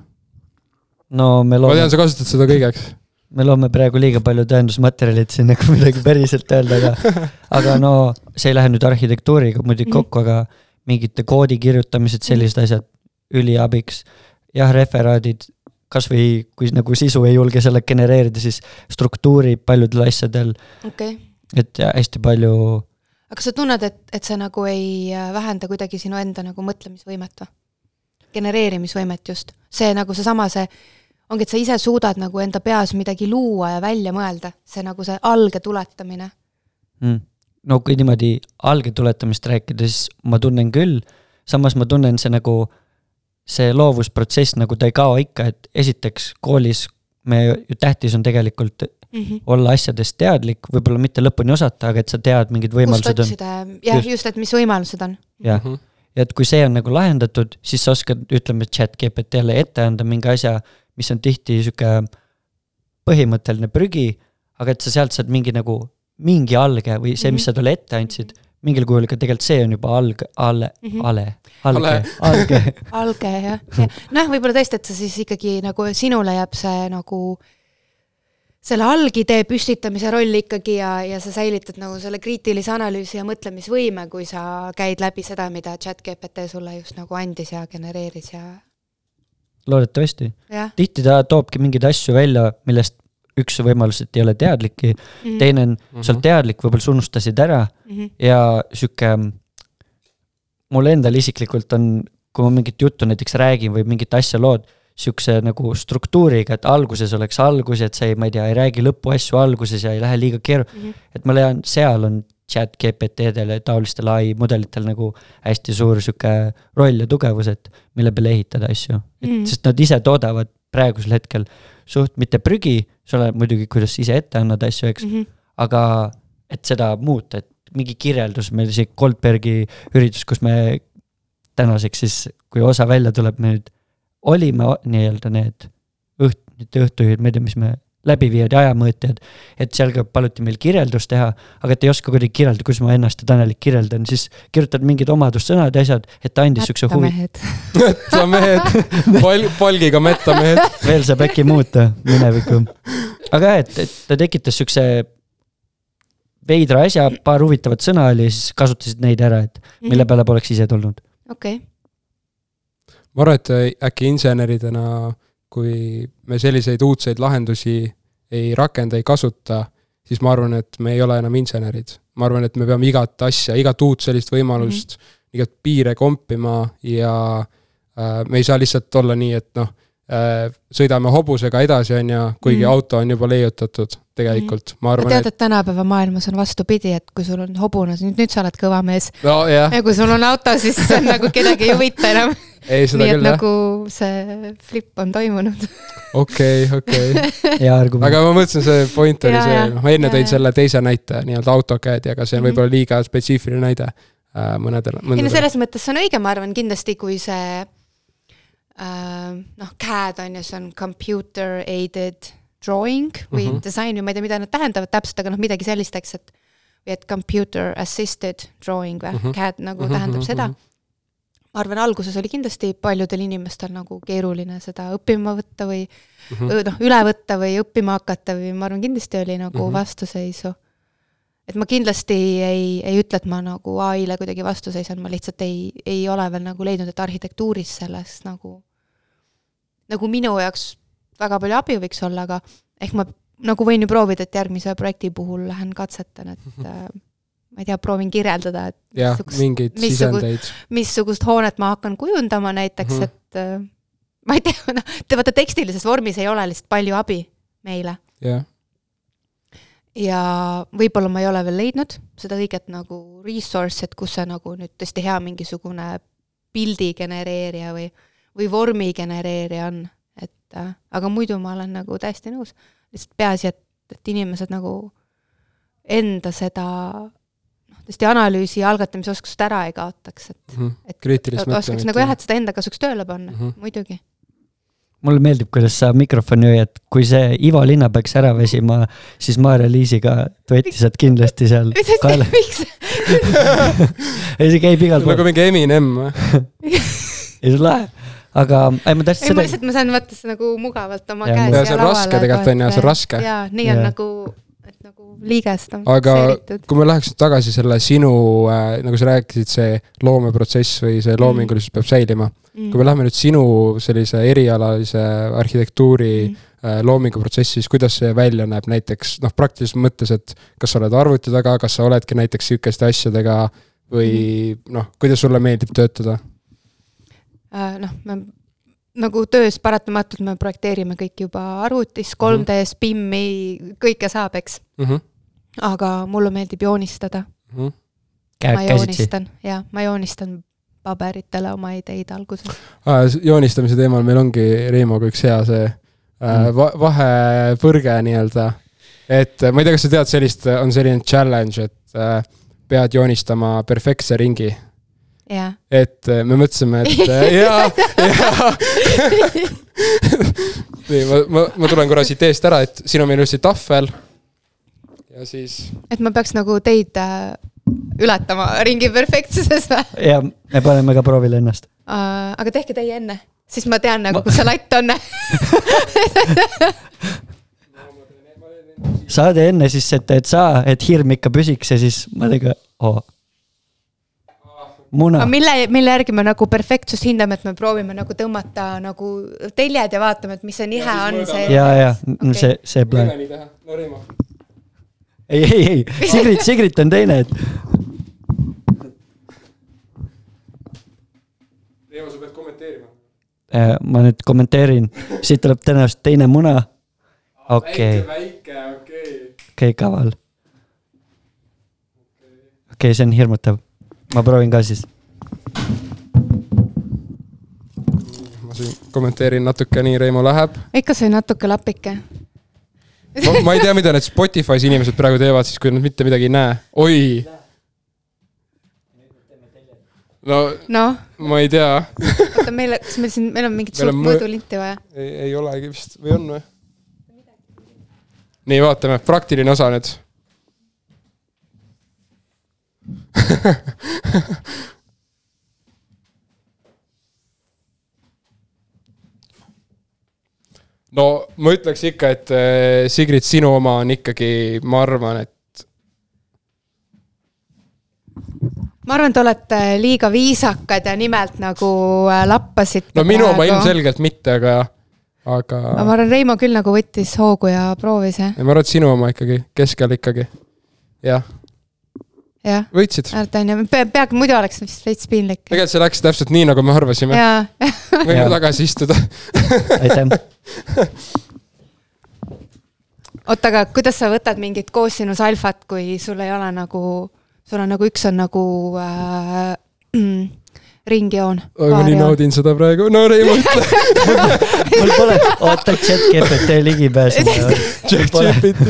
no me ma loome tean, sa kasutad seda kõigeks. me loome praegu liiga palju tõendusmaterjalit siin nagu midagi päriselt öelda, aga, aga no see ei lähe nüüd arhitektuuriga muidugi Mhm. kokku, aga mingite koodi kirjutamised, sellised asjad üliabiks. jah, referaadid, kasvõi kui nagu sisu ei julge selle genereerida, siis struktuuri paljudel asjadel, okei okay. et ja, hästi palju, aga kas sa tunned, et, et see nagu ei äh, vähenda kuidagi sinu enda nagu mõtlemisvõimet või? genereerimisvõimet just, see nagu seesama, see ongi, et sa ise suudad nagu enda peas midagi luua ja välja mõelda, see nagu see alge tuletamine. mm. no kui niimoodi algetuletamist rääkida, siis ma tunnen küll, samas ma tunnen see nagu, see loovusprotsess nagu ta ei kao ikka, et esiteks koolis me ju tähtis on tegelikult mm. -hmm. olla asjadest teadlik, võib-olla mitte lõpuni osata, aga et sa tead, mingid võimalused on. jah, Just. just, et mis võimalused on. jah, Mhm. ja et kui see on nagu lahendatud, siis sa oskad, ütleme, chat GPT-le ette anda mingi asja, mis on tihti sihuke põhimõtteline prügi, aga et sa sealt saad mingi nagu, mingi alge või see, mis Mhm. sa talle ette andsid, mingil kujul ka tegelikult see on juba alg, ale Mhm. ale, alge Ale., alge alge jah, jah. noh, võib-olla tõesti, et sa siis ikkagi nagu sinule jääb see nagu selle algidee püstitamise roll ikkagi ja, ja sa säilitad nagu selle kriitilise analüüsi ja mõtlemisvõime, kui sa käid läbi seda, mida chat GPT sulle just nagu andis ja genereeris ja loodetavasti. tihti ta toobki mingeid asju välja, millest üks võimalus, et ei ole teadlikki, Mhm. teine on, sa oled teadlik, võib-olla sa unustasid ära ja sihuke, mul endal isiklikult on, kui ma mingit juttu näiteks räägin või mingit asja lood, sihukese nagu struktuuriga, et alguses oleks algus, et sa ei, ma ei tea, ei räägi lõpuasju alguses ja ei lähe liiga keeru-, et ma leian, seal on chat GPT-del ja taolistel ai mudelitel nagu hästi suur sihuke roll ja tugevus, et mille peale ehitada asju. et Mhm. sest nad ise toodavad praegusel hetkel suht mitte prügi, see oleneb muidugi, kuidas ise ette annad asju, eks Mhm. aga et seda muuta, et mingi kirjeldus, meil see Goldbergi üritus, kus me tänaseks siis, kui osa välja tuleb, me nüüd olime nii-öelda need õht-, mitte õhtujuhid, ma ei tea, mis me, läbiviijad ja ajamõõtjad, et seal ka paluti meil kirjeldust teha, aga et ei oska kuidagi kirjeldada, kuidas ma ennast ja Tanelit kirjeldan, siis kirjutad mingid omadussõnad ja asjad, et ta andis siukse huvi, mehed. mettamehed, pal-, palgiga mettamehed. veel saab äkki muuta minevikku. aga jah, et, et ta tekitas siukse veidra asja, paar huvitavat sõna oli ja siis kasutasid neid ära, et mille peale poleks ise tulnud. okei, ma arvan, et äkki inseneridena, kui me selliseid uudseid lahendusi ei rakenda, ei kasuta, siis ma arvan, et me ei ole enam insenerid. ma arvan, et me peame igat asja, igat uut sellist võimalust mm, -hmm. igat piire kompima ja äh,. me ei saa lihtsalt olla nii, et noh äh,, sõidame hobusega edasi, on ju, kuigi Mm. mm. auto on juba leiutatud tegelikult, ma sa arvan, tead, et tänapäeva maailmas on vastupidi, et kui sul on hobune, siis nüüd, nüüd sa oled kõva mees. nojah, ja kui sul on auto, siis see on nagu kedagi ei huvita enam. ei seda nii et küll jah, nagu see flip on toimunud. okei, okei. aga ma mõtlesin, see point oli Jaa, see noh, ma enne Jaa, tõin jaa. selle teise näite nii-öelda AutoCAD-i, aga see on Mhm. võib-olla liiga spetsiifiline näide äh, mõnedele, ei no selles mõttes see on õige, ma arvan kindlasti, kui see äh, noh, CAD on ju, see on computer aided drawing või mm. -hmm. design või ma ei tea, mida nad tähendavad täpselt, aga noh, midagi sellist, eks, et või et computer assisted drawing või mm. -hmm. CAD nagu mm -hmm. tähendab mhm, seda mhm. Ma arvan, alguses oli kindlasti paljudel inimestel nagu keeruline seda õppima võtta või mm. noh, üle võtta või õppima hakata või ma arvan, kindlasti oli nagu mm. -hmm. vastuseisu. et ma kindlasti ei, ei ütle, et ma nagu ai-le kuidagi vastu seisan, ma lihtsalt ei, ei ole veel nagu leidnud, et arhitektuuris sellest nagu, nagu minu jaoks väga palju abi võiks olla, aga ehk ma nagu võin ju proovida, et järgmise projekti puhul lähen katsetan, et äh, ma ei tea, proovin kirjeldada, et jah, mingeid sisendeid. missugust hoonet ma hakkan kujundama näiteks mm. -hmm. et äh, ma ei tea, noh, te vaata tekstilises vormis ei ole lihtsalt palju abi meile jah, ja võib-olla ma ei ole veel leidnud seda õiget nagu resource'i, et kus see nagu nüüd tõesti hea mingisugune pildi genereerija või, või vormi genereerija on, et äh, aga muidu ma olen nagu täiesti nõus. lihtsalt peaasi, et, et inimesed nagu enda seda tõesti analüüsi ja algatamise oskust ära ei kaotaks, et et kriitilist oskaks nagu jah, et seda enda kasuks tööle panna mm. -hmm. muidugi. mulle meeldib, kuidas sa mikrofoni hoiad, kui see Ivo Linna peaks ära väsima, siis Maarja-Liisiga duetti saad kindlasti seal kaela. miks? ei, see käib igal nagu pool, mingi Eminem või? ei see on lahe, aga ei ma tahtsin ei, ma seda, lihtsalt, ma saan vaata seda nagu mugavalt oma Jaa, käes see on raske tegelikult, on ju, see on raske. jaa, nii on Jaa. nagu, et nagu liigest on aga kui me läheks tagasi selle sinu äh,, nagu sa rääkisid, see loomeprotsess või see loomingulisus peab säilima. Mm. kui me läheme nüüd sinu sellise erialalise arhitektuuri Mm. äh, loominguprotsessi, siis kuidas see välja näeb näiteks noh, praktilises mõttes, et kas sa oled arvuti taga, kas sa oledki näiteks sihukeste asjadega või noh, kuidas sulle meeldib töötada? Äh, noh, me nagu töös paratamatult me projekteerime kõik juba arvutis, 3D-s, BIM-i, kõike saab, eks. Mhm, aga mulle meeldib joonistada, käed ma käsitsi. joonistan, jah, ma joonistan paberitele oma ideid alguses. joonistamise teemal meil ongi Reimoga üks hea see äh, Mm. va- vahepõrge nii-öelda. et äh, ma ei tea, kas sa tead sellist, on selline challenge, et äh, pead joonistama perfektse ringi jah, et äh, me mõtlesime, et äh, jaa, jaa. nii, ma, ma, ma tulen korra siit eest ära, et siin on meil ilusti tahvel. ja siis, et ma peaks nagu teid äh, ületama ringi perfektsuses või? ja me paneme ka proovile ennast. Uh, aga tehke teie enne, siis ma tean nagu, kus see latt on. saade enne siis, et, et sa, et hirm ikka püsiks ja siis ma tegin oh.. Muna mille, mille järgi me nagu perfektsust hindame, et me proovime nagu tõmmata nagu teljed ja vaatame, et mis see nihe Ja on, ja, ja Okei. see, see plaan. nii teha, no Reimo. ei, ei, ei, Sigrid, Sigrid on teine, et Reimo, sa pead kommenteerima. äh, ma nüüd kommenteerin, siit tuleb tõenäoliselt teine muna. okei, väike, okei. okei, kaval. okei okay,, see on hirmutav. Ma proovin ka siis. ma siin kommenteerin natuke, nii Reimo läheb. ikka sai natuke lapike. ma, ma ei tea, mida need Spotify's inimesed praegu teevad siis, kui nad mitte midagi ei näe. oi. no noh, ma ei tea, oota meile, kas meil siin, meil on mingit Meil suurt mõ- mõõdulinti vaja? ei, ei olegi vist või on või? nii, vaatame, praktiline osa nüüd. no ma ütleks ikka, et äh, Sigrid, sinu oma on ikkagi, ma arvan, et ma arvan, te olete liiga viisakad ja nimelt nagu äh, lappasite. no minu oma. ilmselgelt mitte, aga, aga aga ma arvan, Reimo küll nagu võttis hoogu ja proovis jah. ma arvan, et sinu oma ikkagi, keskel ikkagi. jah, jah, võitsid. pea, peaaegu muidu oleks vist veits piinlik. tegelikult see läks täpselt nii, nagu me arvasime. võime tagasi istuda. aitäh. oota, aga kuidas sa võtad mingit koosinus alfat, kui sul ei ole nagu, sul on nagu üks on nagu äh, ringjoon. aga nii naudin seda praegu, no Reimond, mul pole, oota, chat GPT ligipääsu. ChatGPT,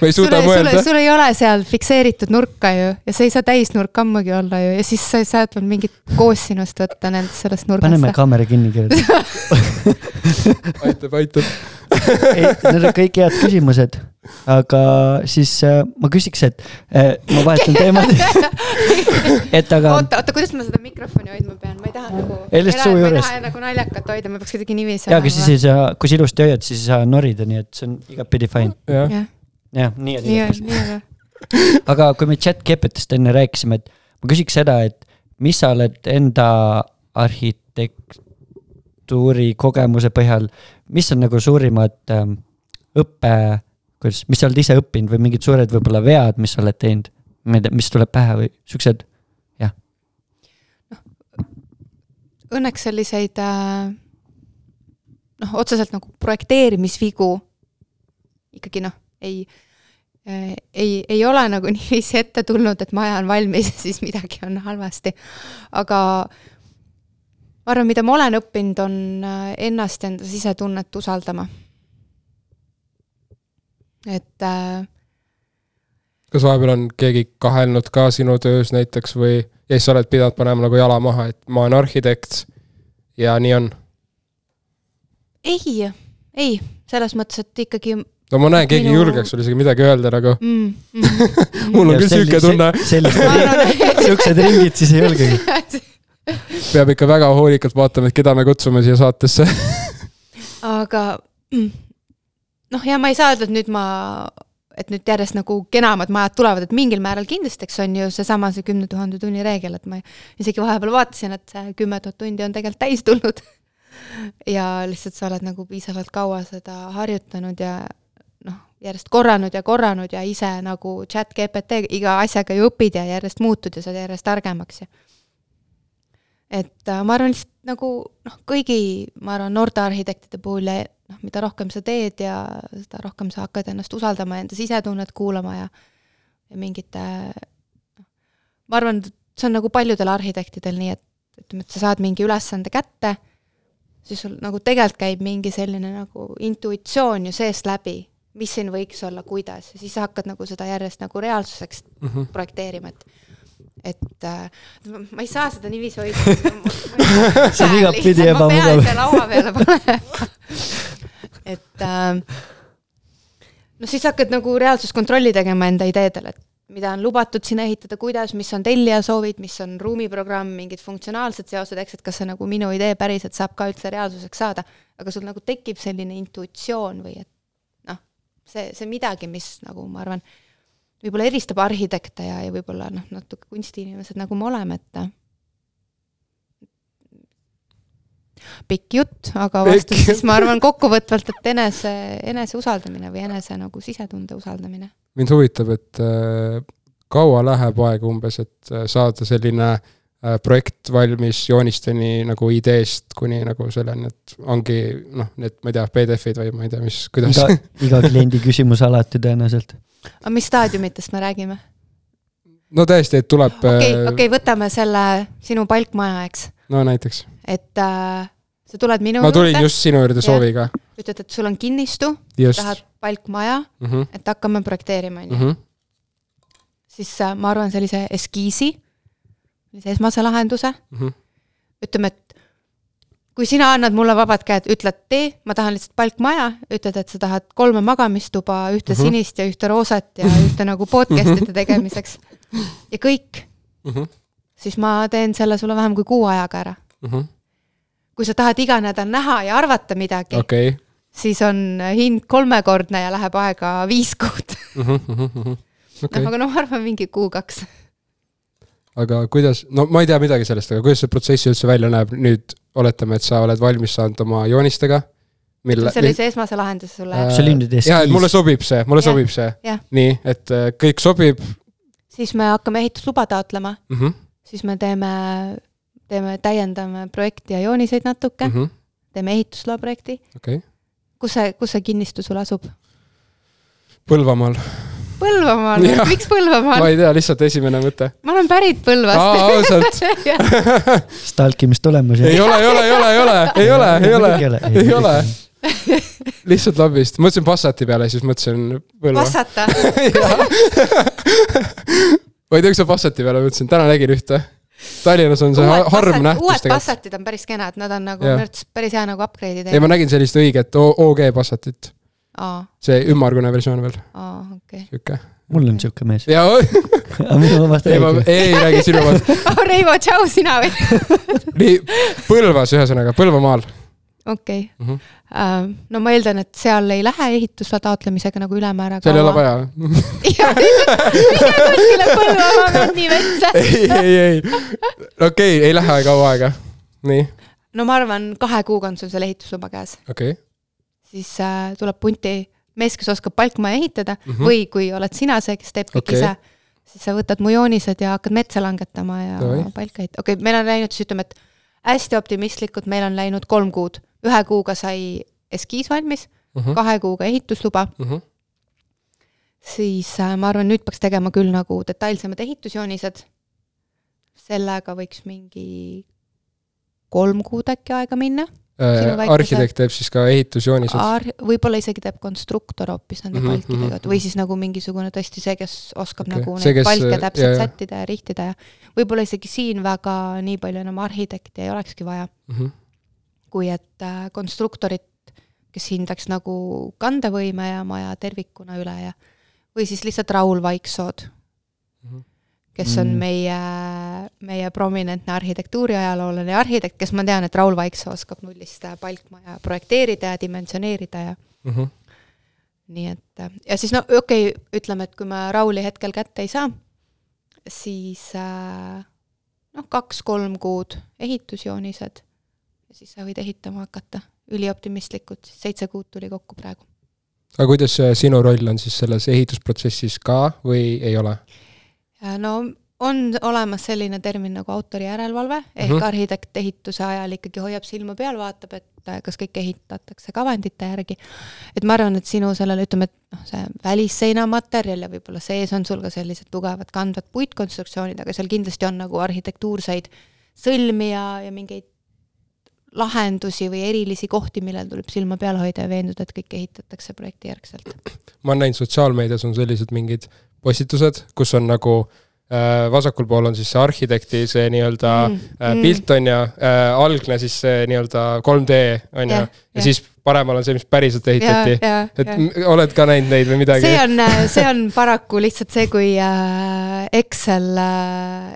ma ei sul suuda ei, sul, mõelda. sul ei ole seal fikseeritud nurka ju ja see ei saa täisnurk ammugi olla ju ja siis sa saad veel mingit koosinust võtta nendest sellest paneme nurgast. kaamera kinni kirjutada. aitab, aitab. ei, need on kõik head küsimused. aga siis äh, ma küsiks, et äh, ma vahetan teemat. et aga oota, oota, kuidas ma seda mikrofoni hoidma pean, ma ei taha nagu. Ei, lihtsalt suu juures. nagu naljakat hoida, ma peaks kuidagi niiviisi ja, aga siis ei saa, kui sa ilusti hoiad, siis ei saa norida, nii et see on igatpidi fine. jah, jah, jah, nii on nii on, igatpidi. nii on. aga kui me chat GPT-st enne rääkisime, et ma küsiks seda, et mis sa oled enda arhitektuuri kogemuse põhjal, mis on nagu suurimad ähm, õppe, kuidas, mis sa oled ise õppinud või mingid suured võib-olla vead, mis sa oled teinud? ma ei tea, mis tuleb pähe või siuksed, õnneks selliseid äh, noh, otseselt nagu projekteerimisvigu ikkagi noh, ei äh, ei, ei ole nagu niiviisi ette tulnud, et maja on valmis ja siis midagi on halvasti. aga ma arvan, mida ma olen õppinud, on äh, ennast enda sisetunnet usaldama. et äh, kas vahepeal on keegi kahelnud ka sinu töös näiteks või, ja siis sa oled pidanud panema nagu jala maha, et ma olen arhitekt ja nii on. ei, ei, selles mõttes, et ikkagi no ma näen, keegi ei Minu- julgeks sulle isegi midagi öelda nagu. mm,. Mm, mul on küll sihuke tunne, sellised, siuksed ringid siis ei julgegi. peab ikka väga hoolikalt vaatama, et keda me kutsume siia saatesse. aga mm, noh, ja ma ei saa öelda, et nüüd ma, et nüüd järjest nagu kenamad majad tulevad, et mingil määral kindlasti, eks on ju seesama see kümne tuhande tunni reegel, et ma isegi vahepeal vaatasin, et see kümme tuhat tundi on tegelikult täis tulnud. ja lihtsalt sa oled nagu piisavalt kaua seda harjutanud ja noh, järjest korranud ja korranud ja ise nagu chat GPT iga asjaga ju õpid ja järjest muutud ja saad järjest targemaks ja et äh, ma arvan lihtsalt nagu noh, kõigi, ma arvan, noorte arhitektide puhul ja noh, mida rohkem sa teed ja seda rohkem sa hakkad ennast usaldama ja enda sisetunnet kuulama ja ja mingite noh, ma arvan, see on nagu paljudel arhitektidel nii, et ütleme, et sa saad mingi ülesande kätte, siis sul nagu tegelikult käib mingi selline nagu intuitsioon ju seest läbi, mis siin võiks olla, kuidas ja siis sa hakkad nagu seda järjest nagu reaalsuseks Mhm. projekteerima, et et äh, ma- ei saa seda niiviisi hoida. See on igatpidi ebamugav. ma pean siia laua peale panema. et äh, no siis hakkad nagu reaalsuskontrolli tegema enda ideedel, et mida on lubatud sinna ehitada, kuidas, mis on tellija soovid, mis on ruumiprogramm, mingid funktsionaalsed seosed, eks, et kas see nagu minu idee päriselt saab ka üldse reaalsuseks saada. aga sul nagu tekib selline intuitsioon või et noh, see, see midagi, mis nagu ma arvan, võib-olla eristab arhitekte ja, ja võib-olla noh, natuke kunstiinimesed, nagu me oleme, et pikk jutt, aga vastus siis ma arvan kokkuvõtvalt, et enese, enese usaldamine või enese nagu sisetunde usaldamine. mind huvitab, et äh, kaua läheb aega umbes, et äh, saada selline äh, projekt valmis joonisteni nagu ideest kuni nagu selleni, et ongi noh, need, ma ei tea, PDF-id või ma ei tea, mis, kuidas iga, iga kliendi küsimus alati tõenäoliselt. aga mis staadiumitest me räägime? no tõesti, et tuleb okei, äh, okei, võtame selle sinu palkmaja, eks, no näiteks. et äh, sa tuled minu ma tulin juurde, just sinu juurde sooviga, ütled, et sul on kinnistu, tahad palkmaja, mm. -hmm. et hakkame projekteerima, on ju. -hmm. siis äh, ma arvan, sellise eskiisi, sellise esmase lahenduse, Mm -hmm. ütleme, et kui sina annad mulle vabad käed, ütled tee, ma tahan lihtsalt palkmaja, ütled, et sa tahad kolme magamistuba, ühte Mhm. sinist ja ühte roosat ja ühte nagu podcast'ide tegemiseks ja kõik, Mm -hmm. siis ma teen selle sulle vähem kui kuu ajaga ära. Mm -hmm. kui sa tahad iga nädal näha ja arvata midagi okay., siis on hind kolmekordne ja läheb aega viis kuud. Mhm, okei noh, aga no ma arvan mingi kuu-kaks. Aga kuidas, no ma ei tea midagi sellest, aga kuidas see protsess üldse välja näeb, nüüd oletame, et sa oled valmis saanud oma joonistega, mille. sellise esmase lahenduse sulle Äh, see oli nüüd jaa, et eskiis. mulle sobib see, mulle Jah, sobib see nii, et äh, kõik sobib, siis me hakkame ehitusluba taotlema, mm. -hmm. siis me teeme, teeme, täiendame projekti ja jooniseid natuke mm, Mm -hmm. teeme ehitusloa projekti. okei okay., kus see, kus see kinnistu sul asub? Põlvamaal. Põlvamaal miks ma Põlvamaal? ei tea, lihtsalt esimene mõte. ma olen pärit Põlvast. ausalt, stalkimistulemusi. ei ole, ei ole, ei ole, ei ole, ei ole, ei ole, ei ole. lihtsalt lobist, mõtlesin Passati peale, siis mõtlesin Põlva. Vassata, ma ei tea, kas sa Passati peale mõtlesin, täna nägin ühte. Tallinnas on see ha- harv nähtus uued tegelikult. Passatid on päris kenad, nad on nagu minu arvates päris hea nagu upgrade'i ei, ma nägin sellist õiget OG Passatit, see ümmargune versioon veel, aa. sihuke. mul on siuke mees. ja aga minu omast ei, ma räägi. ei räägi sinu omast. oh, Reivo, tšau, sina või? nii, Põlvas ühesõnaga, Põlvamaal. okei Mhm. uh,, no ma eeldan, et seal ei lähe ehitusloa taotlemisega nagu ülemäära seal ei ole. vaja. kuskile Põlvamaa männimetsa. ei, ei, ei, okei okay,, ei lähe kaua aega. nii, no ma arvan, kahe kuuga on sul seal ehitusluba käes, okei okay.. siis uh, tuleb punti mees, kes oskab palkmaja ehitada mm. -hmm. või kui oled sina see, kes teeb kõik okay. ise, siis sa võtad mu joonised ja hakkad metsa langetama ja Davai. palka ehitama. okei okay,, meil on läinud siis ütleme, et hästi optimistlikult, meil on läinud kolm kuud, ühe kuuga sai eskiis valmis, Mhm. kahe kuuga ehitusluba, siis äh, ma arvan, nüüd peaks tegema küll nagu detailsemad ehitusjoonised. sellega võiks mingi kolm kuud äkki aega minna. Äh, arhitekt teeb siis ka ehitusjoonised. võib-olla isegi teeb konstruktor hoopis nende Mhm, palkidega mhm, või siis nagu mingisugune tõesti see, kes oskab okay. nagu neid palke jaa, täpselt jaa. sättida ja rihtida ja võib-olla isegi siin väga nii palju enam arhitekti ei olekski vaja, Mhm. kui et äh, konstruktorit, kes hindaks nagu kandevõime ja maja tervikuna üle ja või siis lihtsalt Raul Vaiksood, Mhm. Kes on Mm. meie, meie prominentne arhitektuuriajaloolane ja arhitekt, kes ma tean, et Raul Vaiksoo oskab nullist palkmaja projekteerida ja dimensioneerida ja Mhm. nii et ja siis no okei okay,, ütleme, et kui me Rauli hetkel kätte ei saa, siis noh, kaks-kolm kuud ehitusjoonised ja siis sa võid ehitama hakata. ülioptimistlikult, seitse kuud tuli kokku praegu. aga kuidas äh, sinu roll on siis selles ehitusprotsessis ka või ei ole? No on olemas selline termin nagu autorijärelevalve ehk mm. -hmm. arhitekt ehituse ajal ikkagi hoiab silma peal, vaatab, et äh, kas kõik ehitatakse kavandite järgi. et ma arvan, et sinu sellele, ütleme, et noh, see välisseinamaterjal ja võib-olla sees on sul ka sellised tugevad kandvad puitkonstruktsioonid, aga seal kindlasti on nagu arhitektuurseid sõlmi ja, ja mingeid lahendusi või erilisi kohti, millel tuleb silma peal hoida ja veenduda, et kõik ehitatakse projektijärgselt. ma olen näinud sotsiaalmeedias on sellised mingid postitused, kus on nagu äh, vasakul pool on siis see arhitekti see nii-öelda Mm, äh, mm. pilt on ju äh,, algne siis see nii-öelda 3D on ju, Jah, ja jah. siis paremal on see, mis päriselt ja, ehitati. ja, et ja oled ka näinud neid või midagi see? on, see on paraku lihtsalt see, kui Excel,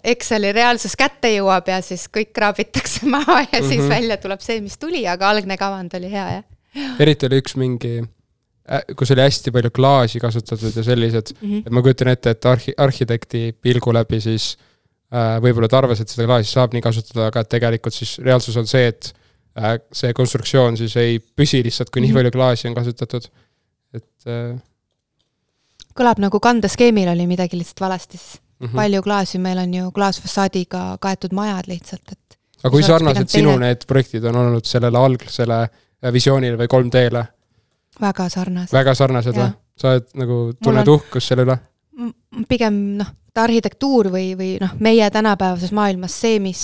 Exceli reaalsus kätte jõuab ja siis kõik kraabitakse maha ja siis Mhm. välja tuleb see, mis tuli, aga algne kavand oli hea, jah. eriti oli üks mingi, kus oli hästi palju klaasi kasutatud ja sellised, et ma kujutan ette, et arhi-, arhitekti pilgu läbi siis äh, võib-olla ta arvas, et seda klaasi saab nii kasutada, aga tegelikult siis reaalsus on see, et äh, see konstruktsioon siis ei püsi lihtsalt, kui nii Mhm. palju klaasi on kasutatud. et äh, kõlab nagu kandeskeemil oli midagi lihtsalt valesti, siis mhm. palju klaasi, meil on ju klaasfassaadiga kaetud majad lihtsalt, et aga kui sarnased sinu teine- need projektid on olnud sellele algsele visioonile või 3D-le, väga sarnased. väga sarnased või sa oled nagu, tunned on- uhkust selle üle? Pigem noh, arhitektuur või, või noh, meie tänapäevases maailmas see, mis,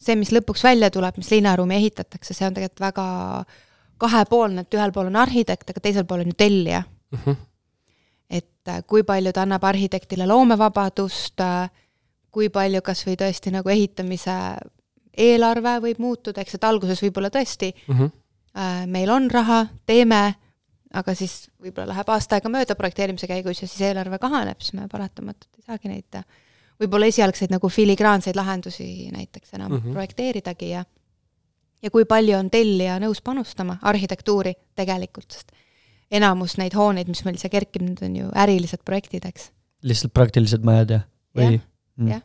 see, mis lõpuks välja tuleb, mis linnaruumi ehitatakse, see on tegelikult väga kahepoolne, et ühel pool on arhitekt, aga teisel pool on ju tellija. Mhm. et äh, kui palju ta annab arhitektile loomevabadust, kui palju kas või tõesti nagu ehitamise eelarve võib muutuda, eks, et alguses võib-olla tõesti Mhm. äh, meil on raha, teeme, aga siis võib-olla läheb aasta aega mööda projekteerimise käigus ja siis eelarve kahaneb, siis me paratamatult ei saagi neid äh, võib-olla esialgseid nagu filigraanseid lahendusi näiteks enam mm. -hmm. projekteeridagi ja ja kui palju on tellija nõus panustama arhitektuuri tegelikult, sest enamus neid hooneid, mis meil siia kerkib, need on ju ärilised projektid, eks lihtsalt praktilised majad ja, või? jah.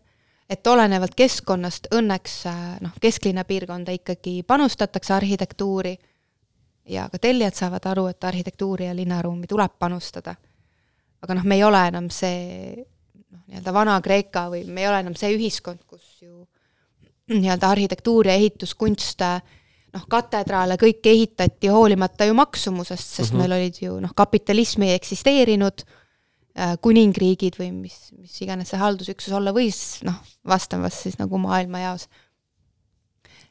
et olenevalt keskkonnast õnneks äh, noh, kesklinna piirkonda ikkagi panustatakse arhitektuuri ja ka tellijad saavad aru, et arhitektuuri ja linnaruumi tuleb panustada. aga noh, me ei ole enam see noh, nii-öelda Vana-Kreeka või me ei ole enam see ühiskond, kus ju nii-öelda arhitektuur ja ehituskunst noh, katedraale kõike ehitati hoolimata ju maksumusest, sest mm -hmm. meil olid ju noh, kapitalism ei eksisteerinud äh,, kuningriigid või mis, mis iganes see haldusüksus olla võis, noh, vastavas siis nagu maailmajaos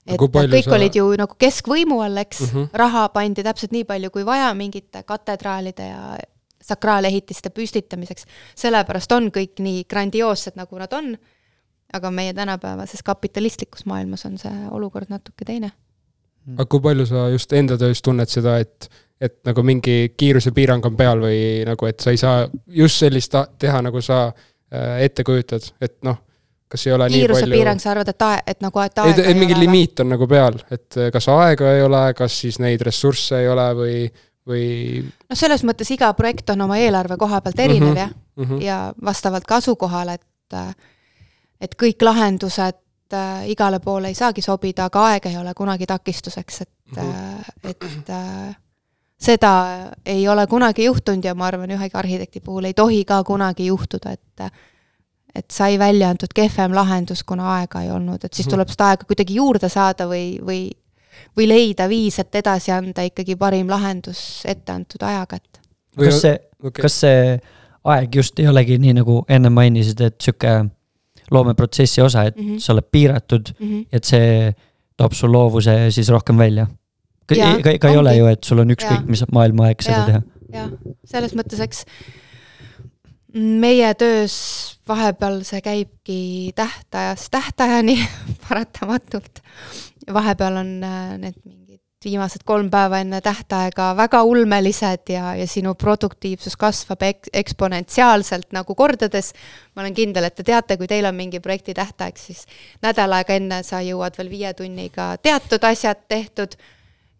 et kõik sa... olid ju nagu keskvõimu all, eks mm, -hmm. raha pandi täpselt nii palju kui vaja mingite katedraalide ja sakraalehitiste püstitamiseks, sellepärast on kõik nii grandioossed, nagu nad on, aga meie tänapäevases kapitalistlikus maailmas on see olukord natuke teine. aga kui palju sa just enda töös tunned seda, et, et nagu mingi kiirusepiirang on peal või nagu, et sa ei saa just sellist teha, nagu sa äh, ette kujutad, et noh kas ei ole nii palju. kiirusepiirang, sa arvad, et ae-, et nagu, et aega ei, ei mingi limiit on nagu peal, et eh, kas aega ei ole, kas siis neid ressursse ei ole või, või? noh, selles mõttes iga projekt on oma eelarve koha pealt erinev mm -hmm. jah mm, -hmm. ja vastavalt ka asukohale, et et kõik lahendused äh, igale poole ei saagi sobida, aga aeg ei ole kunagi takistuseks, et mm, -hmm. et seda ei ole kunagi juhtunud ja ma arvan, ühegi arhitekti puhul ei tohi ka kunagi juhtuda, et et sai välja antud kehvem lahendus, kuna aega ei olnud, et siis mhm. tuleb seda aega kuidagi juurde saada või, või või leida viis, et edasi anda ikkagi parim lahendus etteantud ajaga, et. kas see okay., kas see aeg just ei olegi nii, nagu enne mainisid, et sihuke loomeprotsessi osa, et mm -hmm. sa oled piiratud mm, -hmm. et see toob su loovuse siis rohkem välja? ka, ka, ka ei ole ju, et sul on ükskõik, mis maailma aeg seda teha. jah, selles mõttes, eks meie töös vahepeal see käibki tähtajast tähtajani paratamatult. vahepeal on äh, need mingid viimased kolm päeva enne tähtaega väga ulmelised ja, ja sinu produktiivsus kasvab ek-, eksponentsiaalselt nagu kordades. ma olen kindel, et te teate, kui teil on mingi projekti tähtaeg, siis nädal aega enne sa jõuad veel viie tunniga teatud asjad tehtud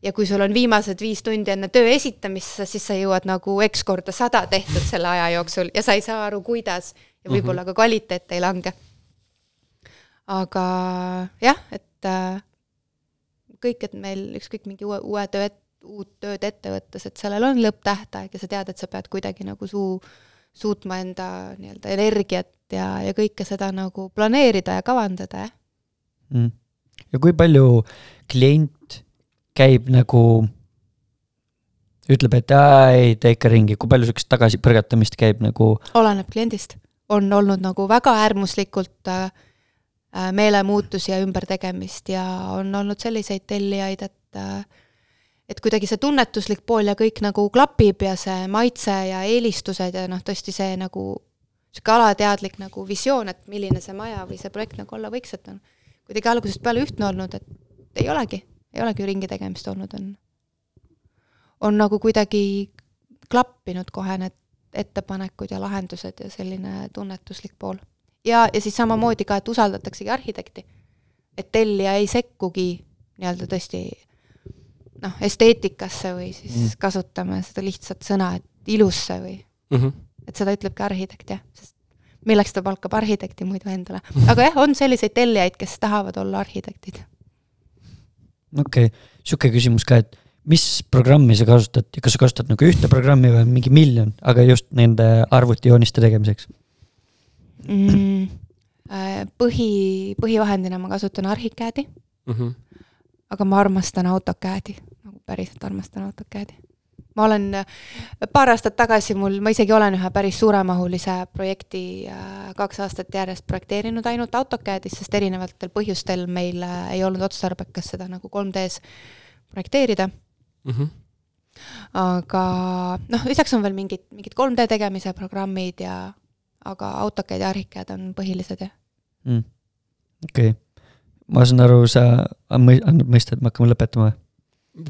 ja kui sul on viimased viis tundi enne töö esitamist, siis sa jõuad nagu X korda sada tehtud selle aja jooksul ja sa ei saa aru, kuidas ja võib-olla mm -hmm. ka kvaliteet ei lange. aga jah, et äh, kõik, et meil ükskõik mingi uue, uue töö, uut tööd ette võttes, et sellel on lõpptähtaeg ja sa tead, et sa pead kuidagi nagu suu, suutma enda nii-öelda energiat ja, ja kõike seda nagu planeerida ja kavandada, jah mm.. ja kui palju klient käib nagu, ütleb, et aa, ei tee ikka ringi, kui palju sihukest tagasipõrgatamist käib nagu? oleneb kliendist, on olnud nagu väga äärmuslikult äh, äh, meelemuutusi ja ümbertegemist ja on olnud selliseid tellijaid, et äh, et kuidagi see tunnetuslik pool ja kõik nagu klapib ja see maitse ja eelistused ja noh, tõesti see nagu niisugune alateadlik nagu visioon, et milline see maja või see projekt nagu olla võiks, et on kuidagi algusest peale ühtne olnud, et ei olegi ei olegi ringi tegemist olnud, on, on nagu kuidagi klappinud kohe need ettepanekud ja lahendused ja selline tunnetuslik pool. ja, ja siis samamoodi ka, et usaldataksegi arhitekti. et tellija ei sekkugi nii-öelda tõesti noh, esteetikasse või siis mm. kasutame seda lihtsat sõna, et ilusse või mm, -hmm. et seda ütlebki arhitekt jah, sest milleks ta palkab arhitekti muidu endale. aga jah, on selliseid tellijaid, kes tahavad olla arhitektid okei okay., sihuke küsimus ka, et mis programmi sa kasutad ja kas sa kasutad nagu ühte programmi või mingi miljon, aga just nende arvutijooniste tegemiseks mm,? Äh, põhi, põhivahendina ma kasutan Archicadi mm. -hmm. aga ma armastan AutoCAD-i, nagu päriselt armastan AutoCAD-i ma olen paar aastat tagasi mul, ma isegi olen ühe päris suuremahulise projekti äh, kaks aastat järjest projekteerinud ainult AutoCAD-is, sest erinevatel põhjustel meil äh, ei olnud otstarbekas seda nagu 3D-s projekteerida mm. -hmm. aga noh, lisaks on veel mingid, mingid 3D tegemise programmid ja aga AutoCAD ja Archicad on põhilised, jah mm.. okei okay., ma saan aru, sa annad mõista, et me hakkame lõpetama või?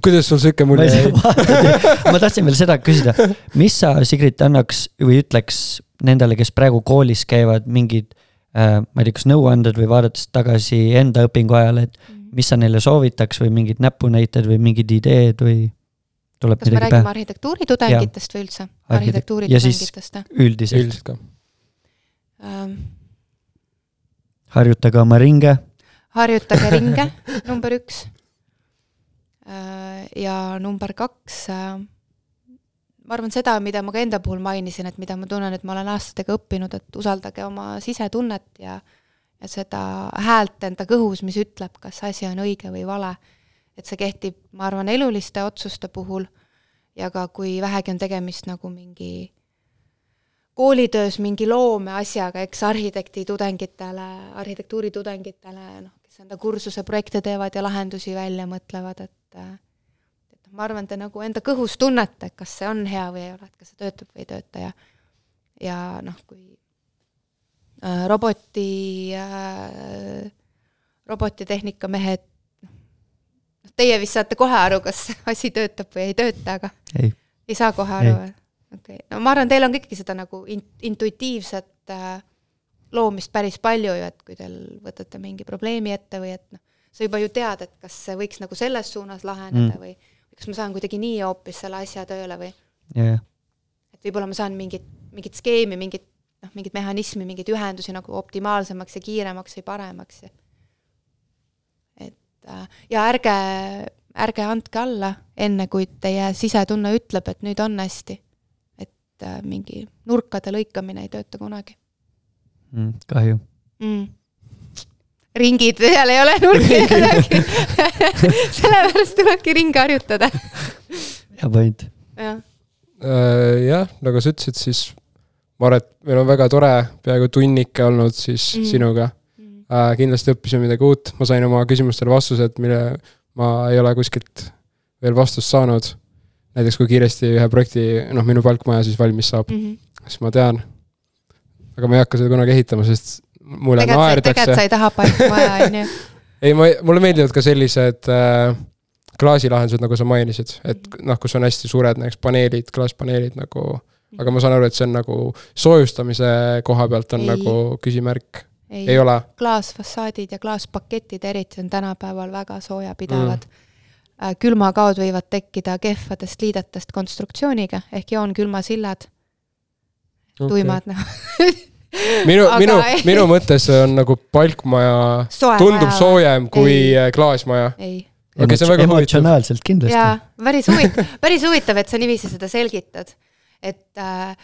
Kuidas sul sihuke mulje jäi? ma tahtsin veel seda küsida, mis sa, Sigrid, annaks või ütleks nendele, kes praegu koolis käivad, mingid äh,, ma ei tea, kas nõuanded või vaadates tagasi enda õpingu ajale, et mhm. mis sa neile soovitaks või mingid näpunäited või mingid ideed või tuleb kas me räägime pähe? arhitektuuritudengitest või üldse? arhitektuuritudengitest, jah? üldiselt. üldiselt ka um,. harjutage oma ringe. harjutage ringe, number üks ja number kaks, äh, ma arvan seda, mida ma ka enda puhul mainisin, et mida ma tunnen, et ma olen aastatega õppinud, et usaldage oma sisetunnet ja ja seda häält enda kõhus, mis ütleb, kas asi on õige või vale. et see kehtib, ma arvan, eluliste otsuste puhul ja ka kui vähegi on tegemist nagu mingi koolitöös mingi loomeasjaga, eks arhitekti tudengitele, arhitektuuritudengitele, noh, kes enda kursuse projekte teevad ja lahendusi välja mõtlevad, et et ma arvan, te nagu enda kõhus tunnete, kas see on hea või ei ole, et kas see töötab või ei tööta ja ja noh, kui äh, roboti äh,, robotitehnika mehed, noh, teie vist saate kohe aru, kas asi töötab või ei tööta, aga ei, ei saa kohe aru või? okei okay., no ma arvan, teil on ka ikkagi seda nagu in-, intuitiivset äh, loomist päris palju ju, et kui teil võtate mingi probleemi ette või et noh, sa juba ju tead, et kas see võiks nagu selles suunas laheneda mm. või kas ma saan kuidagi nii hoopis selle asja tööle või jah, et võib-olla ma saan mingit, mingit skeemi, mingit noh, mingit mehhanismi, mingeid ühendusi nagu optimaalsemaks ja kiiremaks või paremaks ja et äh, ja ärge, ärge andke alla, enne kui teie sisetunne ütleb, et nüüd on hästi. et äh, mingi nurkade lõikamine ei tööta kunagi mm, kahju. mm. Ringid, seal ei ole nurki midagi sellepärast tulebki ringe harjutada. hea point. jah, Äh, jah, nagu sa ütlesid, siis ma arvan, et meil on väga tore peaaegu tunnike olnud siis Mm. mm. sinuga Mm. äh,. kindlasti õppisime midagi uut, ma sain oma küsimustele vastused, mille ma ei ole kuskilt veel vastust saanud. näiteks kui kiiresti ühe projekti, noh, minu palkmaja siis valmis saab, Mhm. siis ma tean. aga ma ei hakka seda kunagi ehitama, sest mulle sa, tegelikult naerdakse sa. ei taha palkmaja, on ju. ei, ma, mulle meeldivad ka sellised äh, klaasilahendused, nagu sa mainisid, et noh, kus on hästi suured näiteks paneelid, klaaspaneelid nagu, aga ma saan aru, et see on nagu soojustamise koha pealt on Ei. ei. nagu küsimärk, ei ole. klaasfassaadid ja klaaspaketid eriti on tänapäeval väga soojapidavad mm.. külmakaod võivad tekkida kehvadest liidetest konstruktsiooniga ehk joonkülmasillad okay., tuimad noh. minu Aga, minu minu mõttes on nagu palkmaja Soe tundub maja. soojem kui Ei. klaasmaja. ei, okei, see on väga huvitav. emotsionaalselt kindlasti jaa, päris huvitav, päris huvitav, et sa niiviisi seda selgitad. et äh,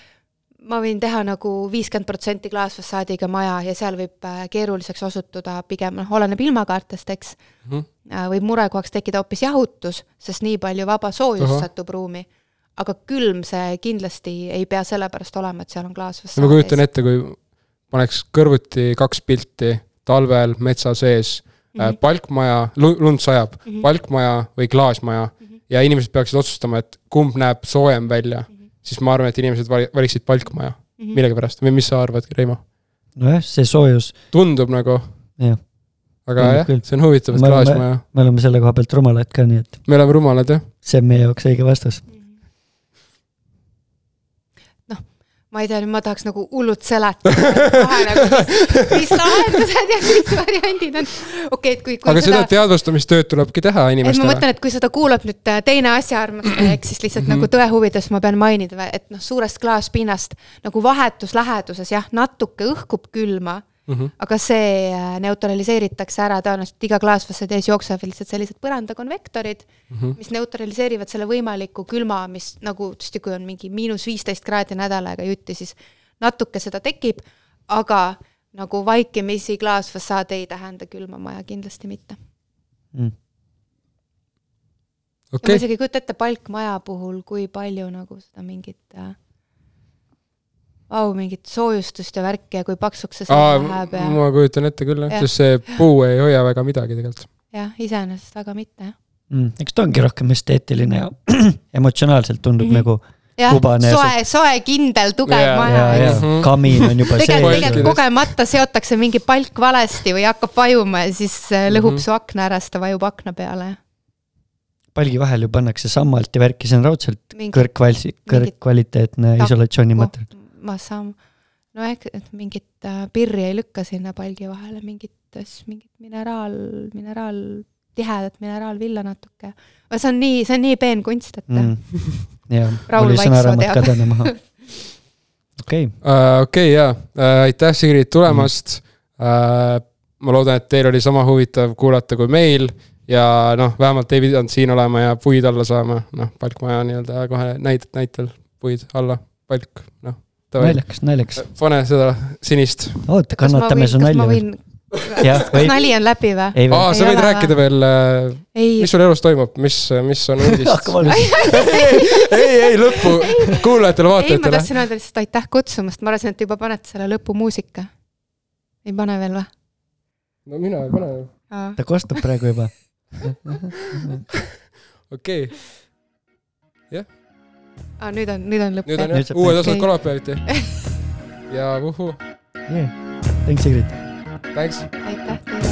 ma võin teha nagu viiskümmend protsenti klaasfassaadiga maja ja seal võib äh, keeruliseks osutuda pigem, noh, oleneb ilmakaartest, eks Mhm. äh, võib murekohaks tekkida hoopis jahutus, sest nii palju vaba soojust satub ruumi. Aga külm see kindlasti ei pea sellepärast olema, et seal on klaasfassaad ma kujutan ette, kui paneks kõrvuti kaks pilti talvel metsa sees mm, Mhm. -hmm. palkmaja, lund sajab mm, Mhm. -hmm. palkmaja või klaasmaja mm Mhm. -hmm. ja inimesed peaksid otsustama, et kumb näeb soojem välja mm, Mhm. -hmm. siis ma arvan, et inimesed vali- valiksid palkmaja mm Mhm. -hmm. millegipärast või mis sa arvad, Reimo? nojah, see soojus, tundub nagu, aga jah see on huvitav, et Me oleme- klaasmaja, me oleme selle koha pealt rumalad ka, nii et me oleme rumalad jah. see on meie jaoks õige vastus. noh, ma ei tea, nüüd ma tahaks nagu hullult seletada nagu, mis, mis lahendused ja mis variandid on. okei okay,, et kui, kui aga seda teadvustamistööd tulebki teha et ma inimestele. mõtlen, et kui seda kuulab nüüd äh, teine asjaarmastaja, ehk siis lihtsalt mm -hmm. nagu tõe huvides ma pean mainida, et noh, suurest klaaspinnast nagu vahetus läheduses jah, natuke õhkub külma, Mhm. aga see äh, neutraliseeritakse ära, tõenäoliselt iga klaasfassaadi ees jooksevad lihtsalt sellised põrandakonvektorid, Mhm. mis neutraliseerivad selle võimaliku külma, mis nagu tõesti, kui on mingi miinus viisteist kraadi nädal aega jutti, siis natuke seda tekib, aga nagu vaikimisi klaasfassaad ei tähenda külma maja, kindlasti mitte. Mm. ja ma okei, isegi ei kujuta ette palkmaja puhul, kui palju nagu seda mingit äh, vau, mingit soojustust ja värki ja kui paksuks see seina läheb ja ma kujutan ette küll jah sest see puu ei hoia väga midagi tegelikult. jah, iseenesest väga mitte jah. mm.. eks ta ongi rohkem esteetiline ja emotsionaalselt tundub Mhm. mm -hmm. nagu jah, soe, soe, kindel, tugev maja ja, ja eks. Mhm. kamin on juba sees tegelikult. kogemata seotakse mingi palk valesti või hakkab vajuma ja siis äh, lõhub Mhm. su akna ära, sest ta vajub akna peale. palgi vahel ju pannakse sammalt ja värki, see on raudselt kõrgkvalsi-, kõrgkvaliteetne isolatsioonimaterjal. Ma saan, no ehk, et mingit äh, pirri ei lükka sinna palgi vahele, mingit, mingit mineraal, mineraal, tihedat mineraalvilla natuke. see on nii, see on nii peen kunst, et mm. mm. jah, Raul oli sõnaraamat ka täna maha. okei, Äh, okei, jaa, aitäh, Sigrid, tulemast mm.. ma loodan, et teil oli sama huvitav kuulata kui meil ja noh, vähemalt ei pidanud siin olema ja puid alla saama, noh, palkmaja nii-öelda kohe näidet näitel. puid alla, palk, noh. naljakas, naljakas. pane seda sinist. oota, kannatame su nalja. võin, jah, kas nali on läbi või? ei aa, sa Ei võid rääkida veel, ei mis, sul elus toimub, mis, mis on uudist? ei, ei lõppu, kuulajatele, ei, ma tahtsin öelda lihtsalt aitäh kutsumast, ma arvasin, et juba panete selle lõpumuusika. ei pane veel või? no mina ei pane, ta kostub praegu juba. okei okay., aa, nüüd on, nüüd on lõpp nüüd on jah? Uued osad Okei. kolmapäeviti. ja vuhuu, Yeah. Thanks, Sigrid. thanks. aitäh teile.